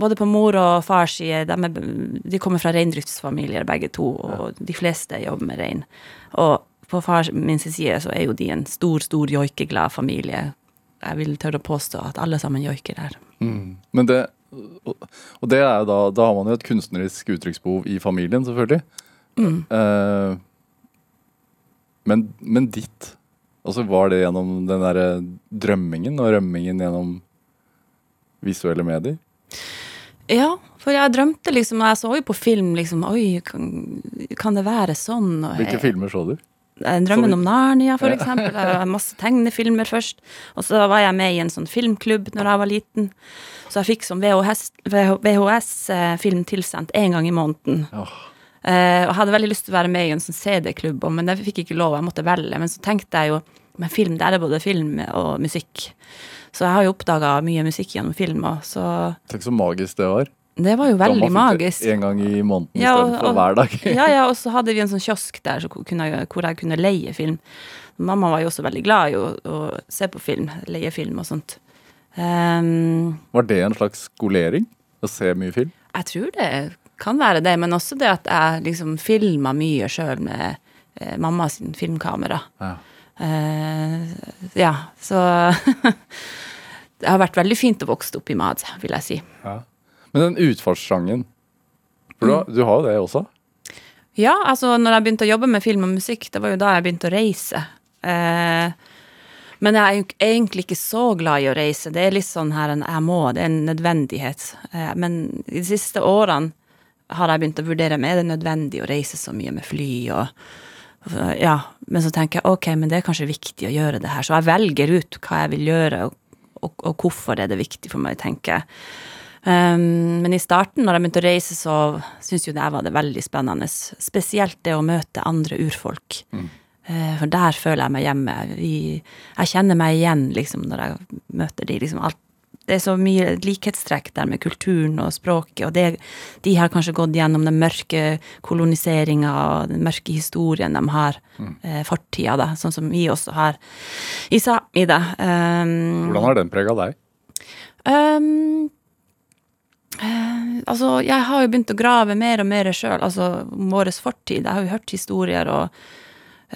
både på mor og fars side, de, er, de kommer fra reindriftsfamilier begge to, og de fleste jobber med rein. Og på fars min side så er jo de en stor, stor joikeglad familie. Jeg vil tørre å påstå at alle sammen joiker der. Men det Og det er jo da Da har man jo et kunstnerisk uttrykksbehov i familien, selvfølgelig. Mm. Eh, men, men ditt Altså Var det gjennom den derre drømmingen og rømmingen gjennom visuelle medier? Ja, for jeg drømte liksom, jeg så jo på film liksom, oi, kan, kan det være sånn? Og Hvilke jeg- filmer så du? Eh, Drømmen om Narnia, for eksempel. Jeg har masse tegnefilmer først. Og så var jeg med i en sånn filmklubb når jeg var liten. Så jeg fikk som VHS-film VHS, tilsendt én gang i måneden. Åh. Eh, og hadde veldig lyst til å være med i en sånn CD-klubb, men jeg fikk ikke lov, jeg måtte velge. Men så tenkte jeg jo, men film, der er både film og musikk. Så jeg har jo oppdaga mye musikk gjennom film Også, så Tenk så magisk det var. det var jo veldig magisk. En gang i måneden Ja, istedenfor hver dag. [LAUGHS] Ja, ja, og så hadde vi en sånn kiosk der så kunne hvor jeg kunne leie film. Mamma var jo også veldig glad i å, å se på film, leie film og sånt. Um, Var det en slags skolering? Å se mye film? jeg tror det kan være det, men også det at jeg liksom filma mye sjøl med eh, mamma sin filmkamera. Ja. Eh, ja, så [LAUGHS] Det har vært veldig fint å vokse opp i Mad, vil jeg si. Men den utfartssangen For du, Mm. du har jo det også? Ja, altså når jeg begynte å jobbe med film og musikk, det var jo da jeg begynte å reise. Eh, men jeg er jo egentlig ikke så glad i å reise. Det er litt sånn her en jeg må, det er en nødvendighet. Eh, men i de siste årene har jeg begynt å vurdere om er det nødvendig å reise så mye med fly og Ja, men så tenker jeg ok, men det er kanskje viktig å gjøre det her. Så jeg velger ut hva jeg vil gjøre, og, og, og hvorfor er det viktig for meg, tenker jeg. Um, men i starten, når jeg begynte å reise, så syntes jo det var det veldig spennende. Spesielt det å møte andre urfolk. Eh, for der føler jeg meg hjemme. Vi, jeg kjenner meg igjen liksom, når jeg møter de. Liksom, alt, det er så mye likhetstrekk der med kulturen og språket, og det, de har kanskje gått gjennom den mørke koloniseringa og den mørke historien de har, eh, fortida, da, sånn som vi også har i Sápmi, da. Um, Hvordan har den prega deg? Um, uh, altså, jeg har jo begynt å grave mer og mer sjøl, altså om vår fortid. Jeg har jo hørt historier og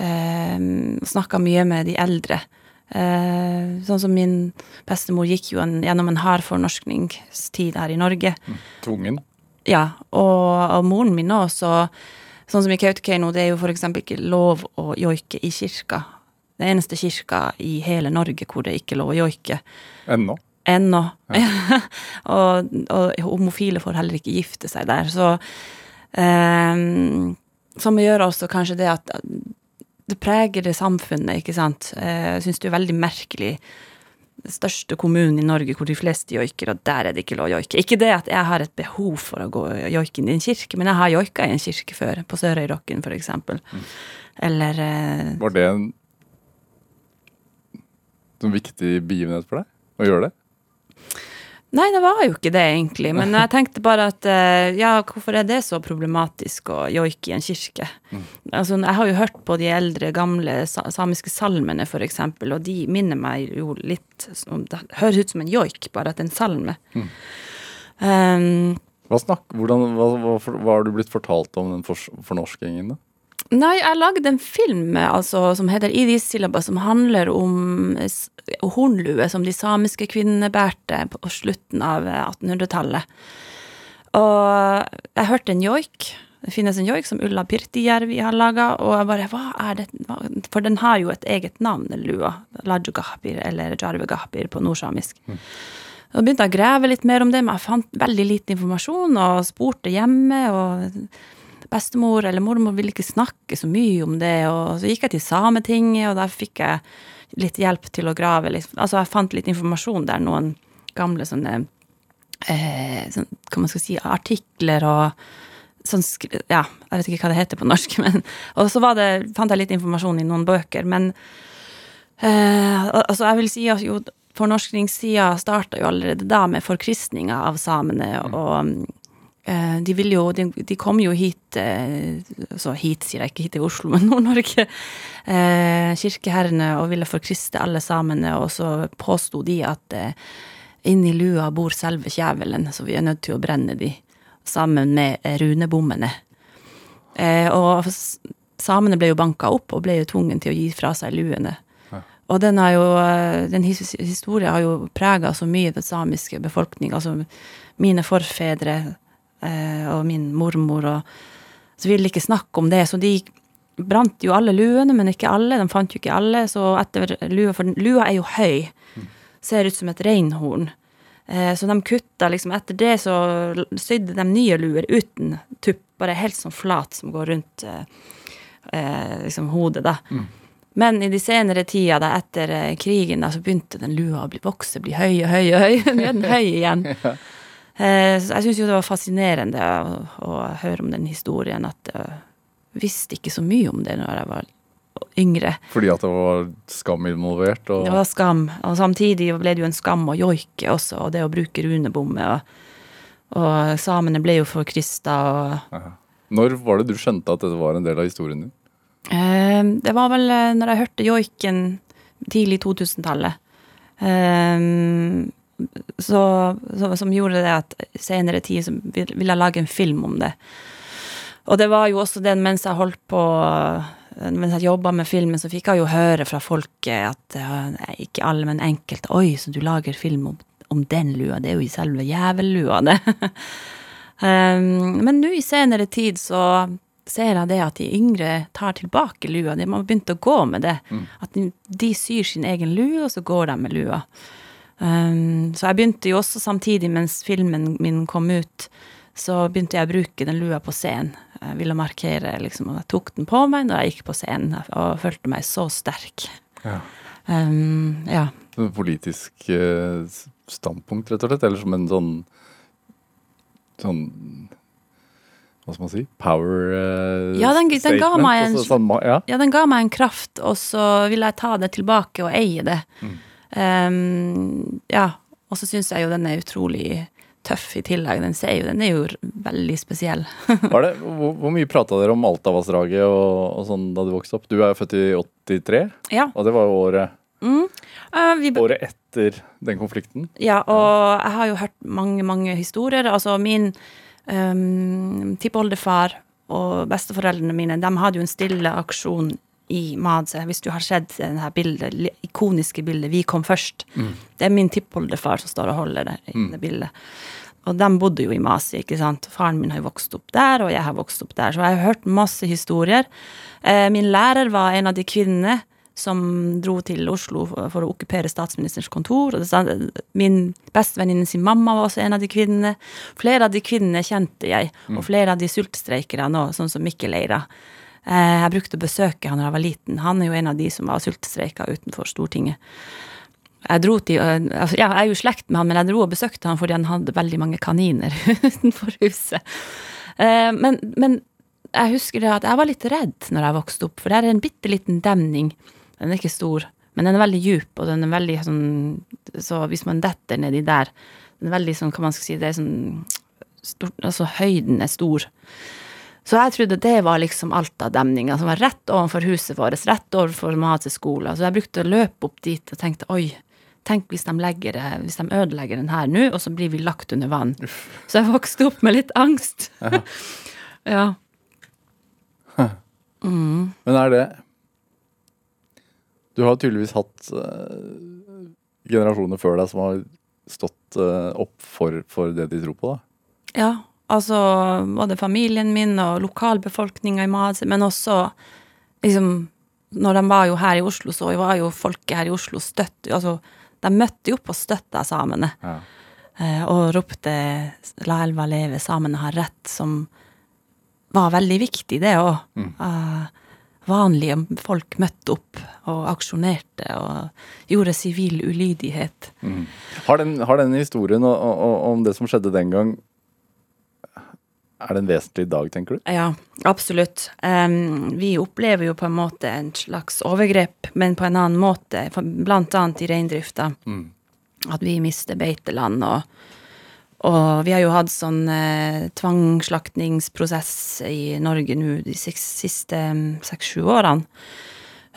um, snakka mye med de eldre. Eh, sånn som min bestemor gikk jo en, gjennom en hard fornorskningstid her i Norge. Tvungen? Ja, og, og moren min òg, så Sånn som i Kautokeino, det er jo eksempel ikke lov å joike i kirka. Det eneste kirka i hele Norge hvor det ikke er lov å joike. Ennå? Ennå. [LAUGHS] og, og homofile får heller ikke gifte seg der. Så um, Som gjør også kanskje det at det preger det samfunnet, ikke sant. Eh, Jeg syns det er veldig merkelig. Den største kommunen i Norge hvor de fleste joiker, og der er det ikke lov å joike. Ikke det at jeg har et behov for å gå joike i en kirke, men jeg har joika i en kirke før, på Sørøyrocken for eksempel. Eller eh, Var det en sånn viktig begivenhet for deg å gjøre det? Nei, det var jo ikke det, egentlig. Men jeg tenkte bare at eh, ja, hvorfor er det så problematisk å joike i en kirke? Altså, jeg har jo hørt på de eldre, gamle samiske salmene, for eksempel, og de minner meg jo litt Det høres ut som en joik, bare at det er en salme. Um, Hva, snakk, hvordan, hva, hva, hva har du blitt fortalt om den fors- fornorskingen, da? Nei, jeg lagde en film altså, som heter I Silaba, som handler om hornlue som de samiske kvinnene bærte på slutten av 1800-tallet. Og jeg hørte en joik. Det finnes en joik som Ulla Pirtijärvi har laga, og jeg bare Hva er det? For den har jo et eget navn, den lua. Lajugahpir, eller jarvegahpir på nordsamisk. Så begynte jeg å grave litt mer om det, men jeg fant veldig lite informasjon, og spurte hjemme, og bestemor eller mormor ville ikke snakke så mye om det, og så gikk jeg til Sametinget, og der fikk jeg litt hjelp til å grave Altså, jeg fant litt informasjon der, noen gamle sånne eh, sånn, Hva man skal si Artikler og sånn Ja, jeg vet ikke hva det heter på norsk, [LAUGHS] men Og så var det, fant jeg litt informasjon i noen bøker, men eh, altså, jeg vil si at jo fornorskningssida starta jo allerede da med forkristninga av samene, og Eh, de, vil jo, de, de kom jo hit eh, Så hit sier jeg ikke hit til Oslo, [LAUGHS] men Nord-Norge. Eh, kirkeherrene og ville forkriste alle samene, og så påsto de at eh, inni lua bor selve kjevelen, så vi er nødt til å brenne de sammen med eh, runebommene. Eh, og samene ble jo banka opp og ble jo tvungen til å gi fra seg luene. Og den, har jo, eh, den historien har jo prega så mye den samiske befolkninga. Altså mine forfedre eh, og min mormor og Så ville ikke snakke om det, så de brant jo alle luene, men ikke alle. De fant jo ikke alle, så etter lua For lua er jo høy. Ser ut som et reinhorn. Eh, så de kutta liksom Etter det så sydde de nye luer uten tupp, bare helt sånn flat som går rundt eh, eh, liksom hodet, da. Men i de senere tida, da, etter eh, krigen, da, så begynte den lua å bli vokse, bli høy og høy og høy. [LAUGHS] Nå er den høy igjen. [LAUGHS] Eh, så jeg syns jo det var fascinerende å, å høre om den historien, at jeg visste ikke så mye om det når jeg var yngre. Fordi at det var skam involvert? Og... Det var skam. Og samtidig ble det jo en skam å joike også, og det å bruke runebomme. Og, og samene ble jo forkrista og Aha. Når var det du skjønte at dette var en del av historien din? Eh, det var vel eh, når jeg hørte joiken tidlig 2000-tallet. Eh, så, så, som gjorde det at senere tid så ville jeg lage en film om det. Og det var jo også den mens jeg holdt på Mens jeg jobba med filmen, så fikk jeg jo høre fra folket at Ikke alle, men enkelte. Oi, så du lager film om, om den lua. Det er jo i selve jævellua, det. [LAUGHS] Um, men nå i senere tid så ser jeg det at de yngre tar tilbake lua. De har begynt å gå med det. At de, de syr sin egen lue, og så går de med lua. Um, så jeg begynte jo også samtidig mens filmen min kom ut, så begynte jeg å bruke den lua på scenen. Jeg ville markere liksom, og jeg tok den på meg når jeg gikk på scenen, og følte meg så sterk. Ja. Um, ja. Et politisk eh, standpunkt, rett og slett? Eller som en sånn Sånn Hva skal man si? Power uh, Ja, den- den ga statement, meg en- altså sånn ja. Ja, den ga meg en kraft, og så ville jeg ta det tilbake og eie det. Um, ja, og så syns jeg jo den er utrolig tøff i tillegg. Den, ser jo, den er jo veldig spesiell. [LAUGHS] Var det, hvor, hvor mye prata dere om Altavassdraget og, og sånn da du vokste opp? Du er jo født i 83, ja. og det var jo året, Uh, vi, året etter den konflikten. ja, og jeg har jo hørt mange, mange historier. Altså min um, tippoldefar og besteforeldrene mine, de hadde jo en stille aksjon i Madse. Hvis du har sett det bildet, ikoniske bildet 'Vi kom først'. Det er min tippoldefar som står og holder det, i det bildet. Og de bodde jo i Masi, ikke sant. Faren min har jo vokst opp der, og jeg har vokst opp der. Så jeg har hørt masse historier. Eh, min lærer var en av de kvinnene som dro til Oslo for, å okkupere statsministerens kontor. Min bestevenninne sin mamma var også en av de kvinnene. Flere av de kvinnene kjente jeg, og flere av de sultstreikere nå, sånn som Mikkel Eira. Eh, jeg brukte å besøke han da jeg var liten. Han er jo en av de som var sultestreika utenfor Stortinget. Jeg til, øh, altså, ja, jeg er jo i slekt med han, men jeg dro og besøkte han fordi han hadde veldig mange kaniner [LAUGHS] utenfor huset. Eh, men, men jeg husker det at jeg var litt redd når jeg vokste opp, for det er en bitte liten demning. Den er ikke stor, men den er veldig djup, og den er veldig sånn Så hvis man detter nedi der Den er veldig sånn, hva man skal si, det er sånn stort, Altså høyden er stor. Så jeg trodde det var liksom Alta-demninga, som var rett overfor huset vårt, rett overfor mateskolen. skole. Så jeg brukte å løpe opp dit og tenkte oi, tenk hvis de, legger hvis de ødelegger den her nå, og så blir vi lagt under vann. Så jeg vokste opp med litt angst. [LAUGHS] ja. Men er det Du har tydeligvis hatt uh, generasjoner før deg som har stått uh, opp for, for det de tror på, da. Ja, altså både familien min og lokalbefolkninga i Mase, men også liksom Når de var jo her i Oslo, så var jo folket her i Oslo støtt Altså, de møtte jo opp og støtta samene. Ja. eh, og ropte 'La elva leve, samene har rett', som var veldig viktig, det òg. vanlige folk møtte opp og aksjonerte og gjorde sivil ulydighet. Har, den, har den historien og, og, og, om det som skjedde den gang Er det en vesentlig dag, tenker du? Ja, absolutt. Um, vi opplever jo på en måte en slags overgrep, men på en annen måte, blant annet i reindrifta. At vi mister beiteland, og, og vi har jo hatt sånn eh, tvangsslaktningsprosess i Norge nå de siste seks-sju årene.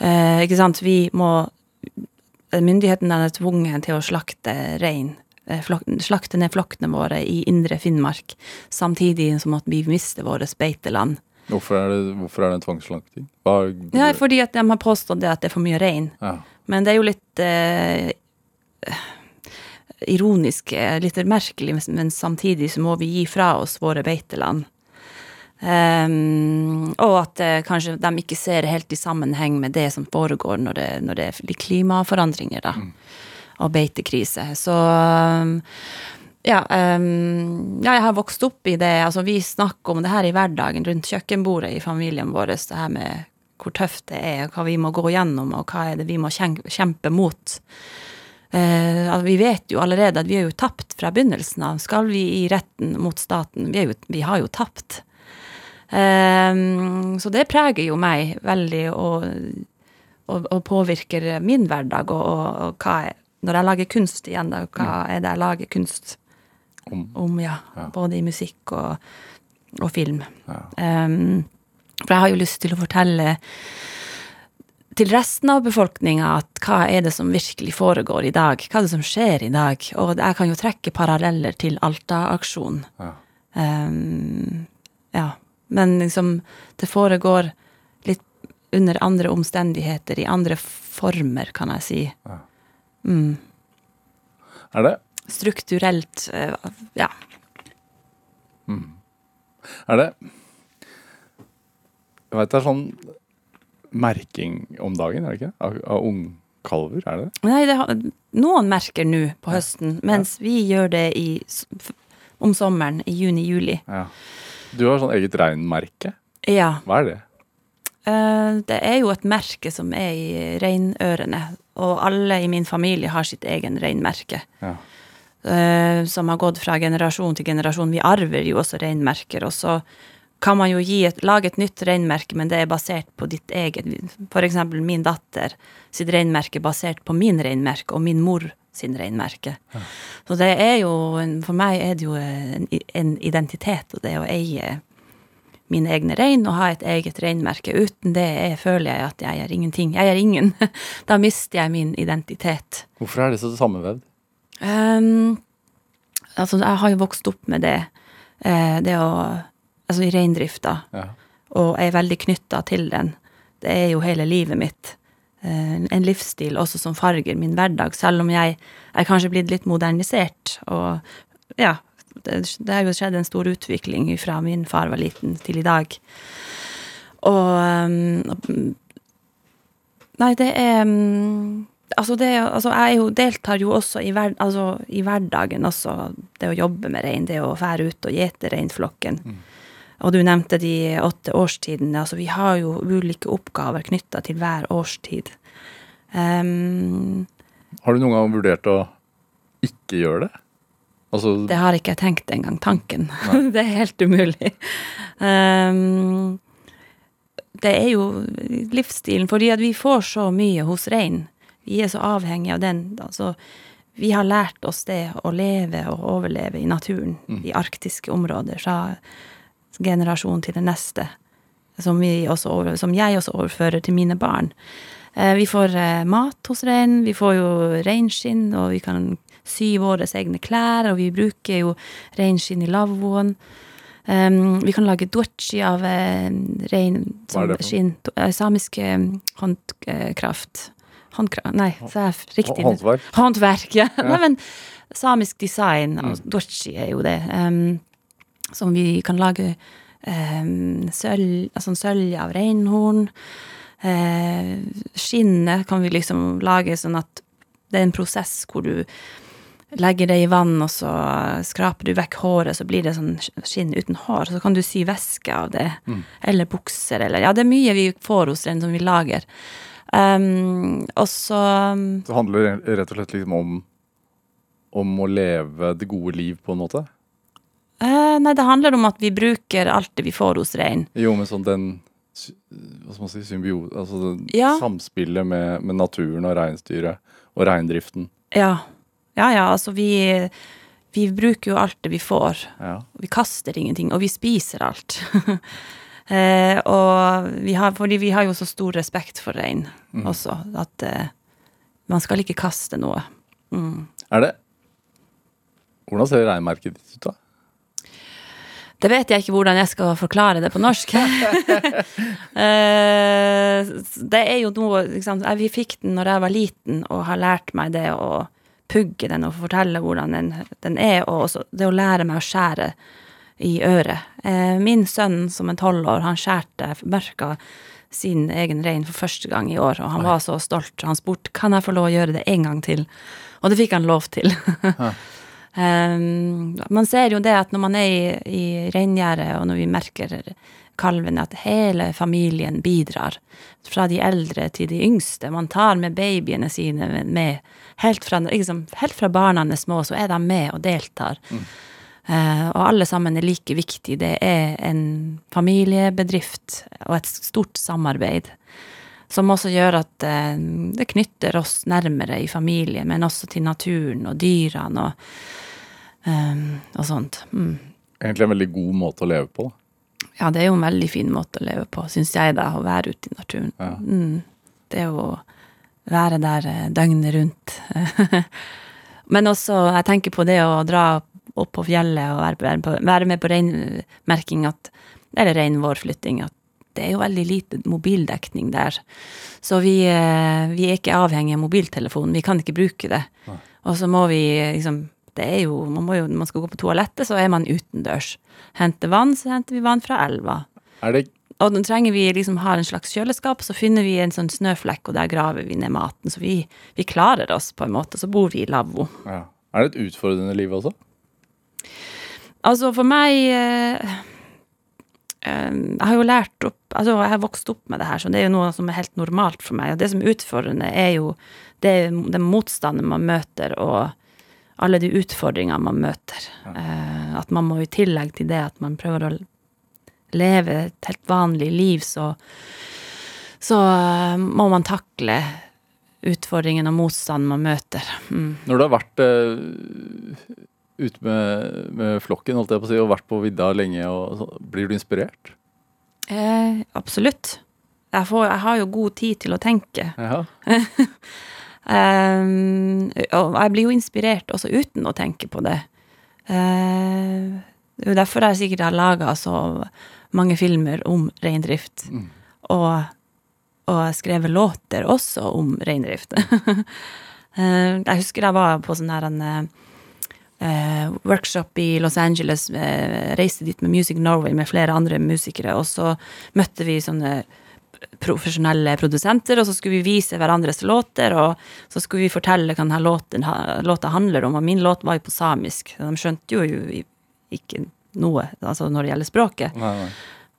Eh, ikke sant, vi må Myndighetene er tvunget til å slakte rein. Eh, Slakte ned flokkene våre i indre Finnmark, samtidig som at vi mister våre beiteland. Hvorfor er det, hvorfor er det en tvangsslakting? Ja, fordi at de har påstått det at det er for mye rein. Ja. Men det er jo litt eh, ironisk, eh, litt merkelig, men- samtidig så må vi gi fra oss våre beiteland. Um, og at eh, kanskje de ikke ser helt i sammenheng med det som foregår når det, når det er klimaforandringer, da. Og beitekrise. Så um, ja, um, ja, jeg har vokst opp i det. Altså, vi snakker om det her i hverdagen rundt kjøkkenbordet i familien vår. Det her med hvor tøft det er, hva vi må gå gjennom, og hva er det vi må kjempe mot. Uh, altså, vi vet jo allerede at vi er jo tapt fra begynnelsen av. Skal vi i retten mot staten? Vi, jo, vi har jo tapt. Eh, så det preger jo meg veldig, og og, og påvirker min hverdag, og, og, hva er Når jeg lager kunst igjen, da, hva er det jeg lager kunst Om. om? Ja, Ja. både i musikk og, og film. Ja. Um, for jeg har jo lyst til å fortelle til resten av befolkninga at hva er det som virkelig foregår i dag? Hva er det som skjer i dag? Og jeg kan jo trekke paralleller til Alta-aksjonen. Ja. Um, ja. Men liksom, det foregår litt under andre omstendigheter, i andre former, kan jeg si. Ja. Mm. Er det? Strukturelt, ja. ja. Er det Jeg veit det er sånn merking om dagen, er det ikke? Av, av ungkalver, er det det? Nei, det har, noen merker nå på høsten, mens vi gjør det i, om sommeren, i juni-juli. Ja. Du har sånn eget reinmerke. Ja. Hva er det? Uh, det er jo et merke som er i reinørene, og alle i min familie har sitt egen reinmerke. Ja. eh, som har gått fra generasjon til generasjon. Vi arver jo også reinmerker, og så kan man jo et, lage et nytt reinmerke, men det er basert på ditt eget. Eksempel min datter sitt reinmerke basert på min reinmerke og min mor sin reinmerke. Så det er jo, for meg er det jo en, en identitet, og det å eie mine egne rein og ha et eget reinmerke. Uten det er, føler jeg at jeg er ingenting. Jeg er ingen. [LAUGHS] da mister jeg min identitet. Hvorfor er det så sammenvevd? Um, altså, jeg har jo vokst opp med det. eh, det å Altså i reindrifta. Ja. Og er veldig knytta til den. Det er jo hele livet mitt. Eh, en livsstil også som farger min hverdag, selv om jeg er kanskje blitt litt modernisert. Og ja, det, har jo skjedd en stor utvikling fra min far var liten til i dag. Og ehm, Nei, det er mm, Altså, det, altså jeg jo, deltar jo også i, hver, altså, i hverdagen også. Det å jobbe med rein, det å fære ut og gjete reinflokken. Og du nevnte de åtte årstidene. Altså, vi har jo ulike oppgaver knytta til hver årstid. Um, Har du noen gang vurdert å ikke gjøre det? Altså, det har ikke jeg tenkt engang. Tanken. [LAUGHS] det er helt umulig. Um, det er jo livsstilen, fordi at vi får så mye hos rein. Vi er så avhengige av den. Altså, vi har lært oss det å leve og overleve i naturen, i arktiske områder, fra generasjon til den neste. Som, vi også over, som jeg også overfører til mine barn. Eh, vi får eh, mat hos reinen, vi får jo reinskinn, og vi kan sy våre egne klær, og vi bruker jo reinskinn i lavvoen. Um, vi kan lage dochi av uh, reinskinn. For noe? eh, Samisk eh, håndkraft. Håndkraft Nei, det riktig. håndverk? Håndverk, ja. Nei, men samisk design, mm. dochi er jo det. Um, som vi kan lage um, sølv, altså sølv av reinhorn. Uh, skinnet kan vi liksom lage sånn at det er en prosess hvor du legger det i vann, og så skraper du vekk håret, så blir det sånn skinn uten hår. Så kan du sy væske av det. Eller bukser, eller Ja, det er mye vi får hos den som vi lager. Um, og så Så handler det rett og slett liksom om om å leve det gode liv, på en måte? Uh, Nei, det handler om at vi bruker alt det vi får hos rein. Jo, men sånn den Hva skal man si Symbiose Altså Ja. samspillet med, med naturen og reinsdyret og reindriften. Ja. Ja, ja, altså vi Vi bruker jo alt det vi får. Ja. Vi kaster ingenting, og vi spiser alt. [LAUGHS] eh, og vi har, fordi vi har jo så stor respekt for rein også, at eh, man skal ikke kaste noe. Mm. Er det Hvordan ser reinmerket ditt ut, da? Det vet jeg ikke hvordan jeg skal forklare det på norsk. [LAUGHS] Eh, det er jo noe liksom, Vi fikk den når jeg var liten, og har lært meg det å pugge den og fortelle hvordan den, den er, og også det å lære meg å skjære i øret. Eh, Min sønn som er tolv år, han skjærte merka sin egen rein for første gang i år, og han var så stolt. Han spurte kan jeg få lov å gjøre det en gang til, og det fikk han lov til. [LAUGHS] eh, man ser jo det at når man er i, i reingjerdet, og når vi merker kalvene, at hele familien bidrar. Fra de eldre til de yngste. Man tar med babyene sine med. Helt, fra, liksom, helt fra barna er små, så er de med og deltar. Eh, og alle sammen er like viktig. Det er en familiebedrift og et stort samarbeid. Som også gjør at eh, det knytter oss nærmere i familie, men også til naturen og dyrene og, eh, og sånt. Mm. Egentlig en veldig god måte å leve på. da. Ja, det er jo en veldig fin måte å leve på, syns jeg, da, å være ute i naturen. Ja. Mm. Det å være der eh, døgnet rundt. [LAUGHS] Men også, jeg tenker på det å dra opp på fjellet og være, være, på, være med på reinmerking, eller reinvårflytting, at det er jo veldig lite mobildekning der. Så vi, eh, vi er ikke avhengig av mobiltelefonen, vi kan ikke bruke det. Og så må vi liksom det er jo, man må jo, Når man skal gå på toalettet, så er man utendørs. Henter vann, så henter vi vann fra elva. Det Og nå trenger vi liksom ha en slags kjøleskap, så finner vi en sånn snøflekk, og der graver vi ned maten. Så vi, vi klarer oss på en måte. Så bor vi i lavvo. ja. Er det et utfordrende liv også? Altså, for meg eh, eh, Jeg har jo lært opp Altså, jeg har vokst opp med det her, så det er jo noe som er helt normalt for meg. Og det som er utfordrende, er jo det, den motstanden man møter, og alle de utfordringene man møter. Eh, at man må i tillegg til det at man prøver å leve et helt vanlig liv, så så eh, må man takle utfordringen og motstanden man møter. Mm. Når du har vært eh, ute med, med flokken holdt jeg på å si, og vært på vidda lenge, og, så, blir du inspirert? Eh, absolutt. Jeg, får, jeg har jo god tid til å tenke. [LAUGHS] Um, og jeg blir jo inspirert også uten å tenke på det. Uh, det er jo derfor jeg sikkert har laga så mange filmer om reindrift. Mm. Og, og skrevet låter også om reindrift. uh, [LAUGHS] jeg husker jeg var på sånn her en workshop i Los Angeles. Reiste dit med Music Norway med flere andre musikere, og så møtte vi sånne profesjonelle produsenter, og så skulle vi vise hverandres låter, og så skulle vi fortelle hva denne låten, låta handler om, og min låt var jo på samisk. De skjønte jo ikke noe altså når det gjelder språket. Nei, nei.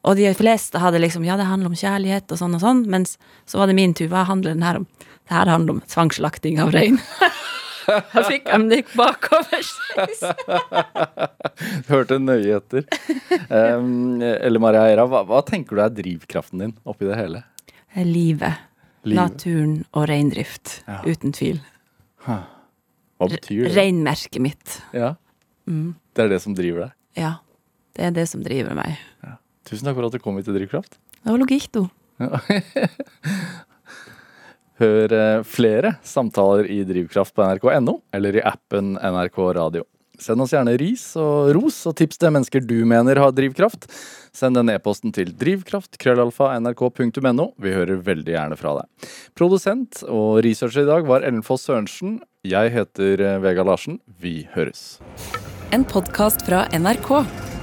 Og de fleste hadde liksom Ja, det handler om kjærlighet og sånn og sånn, mens så var det min tur. Hva handler den her om? Det her handler om tvangsslakting av rein. [LAUGHS] Jeg fikk dem det gikk bakover. [LAUGHS] Hørte nøye etter. Um, Elle Maria Eira, hva, hva tenker du er drivkraften din oppi det hele? Livet. Livet. Naturen og reindrift. Ja. Uten tvil. Hva betyr det? Reinmerket mitt. Ja, Mm. det er det som driver deg. Ja. Det er det som driver meg. Tusen takk for at du kom hit til Drivkraft. Det var logikk, da. [LAUGHS] Hør eh, flere samtaler i Drivkraft på nrk.no eller i appen NRK Radio. Send oss gjerne ris og ros og tips til mennesker du mener har drivkraft. Send den e-posten til drivkraft.krøllalfa.nrk.no. Vi hører veldig gjerne fra deg. Produsent og researcher i dag var Ellen Foss Sørensen. Jeg heter eh, Vega Larsen. Vi høres. En podkast fra NRK.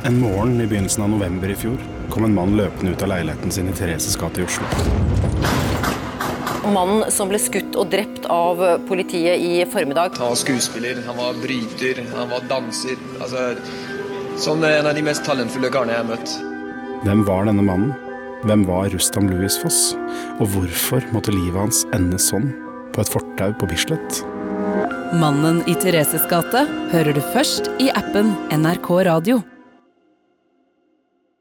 En morgen i begynnelsen av november i fjor kom en mann løpende ut av leiligheten sin i Thereses gate i Oslo. Mannen som ble skutt og drept av politiet i formiddag. Han var skuespiller, han var bryter, han var danser. Altså, sånn er en av de mest talentfulle karene jeg har møtt. Hvem var denne mannen? Hvem var Rustam Louis Foss? Og hvorfor måtte livet hans ende sånn, på et fortau på Bislett? Mannen i Thereses gate hører du først i appen NRK Radio.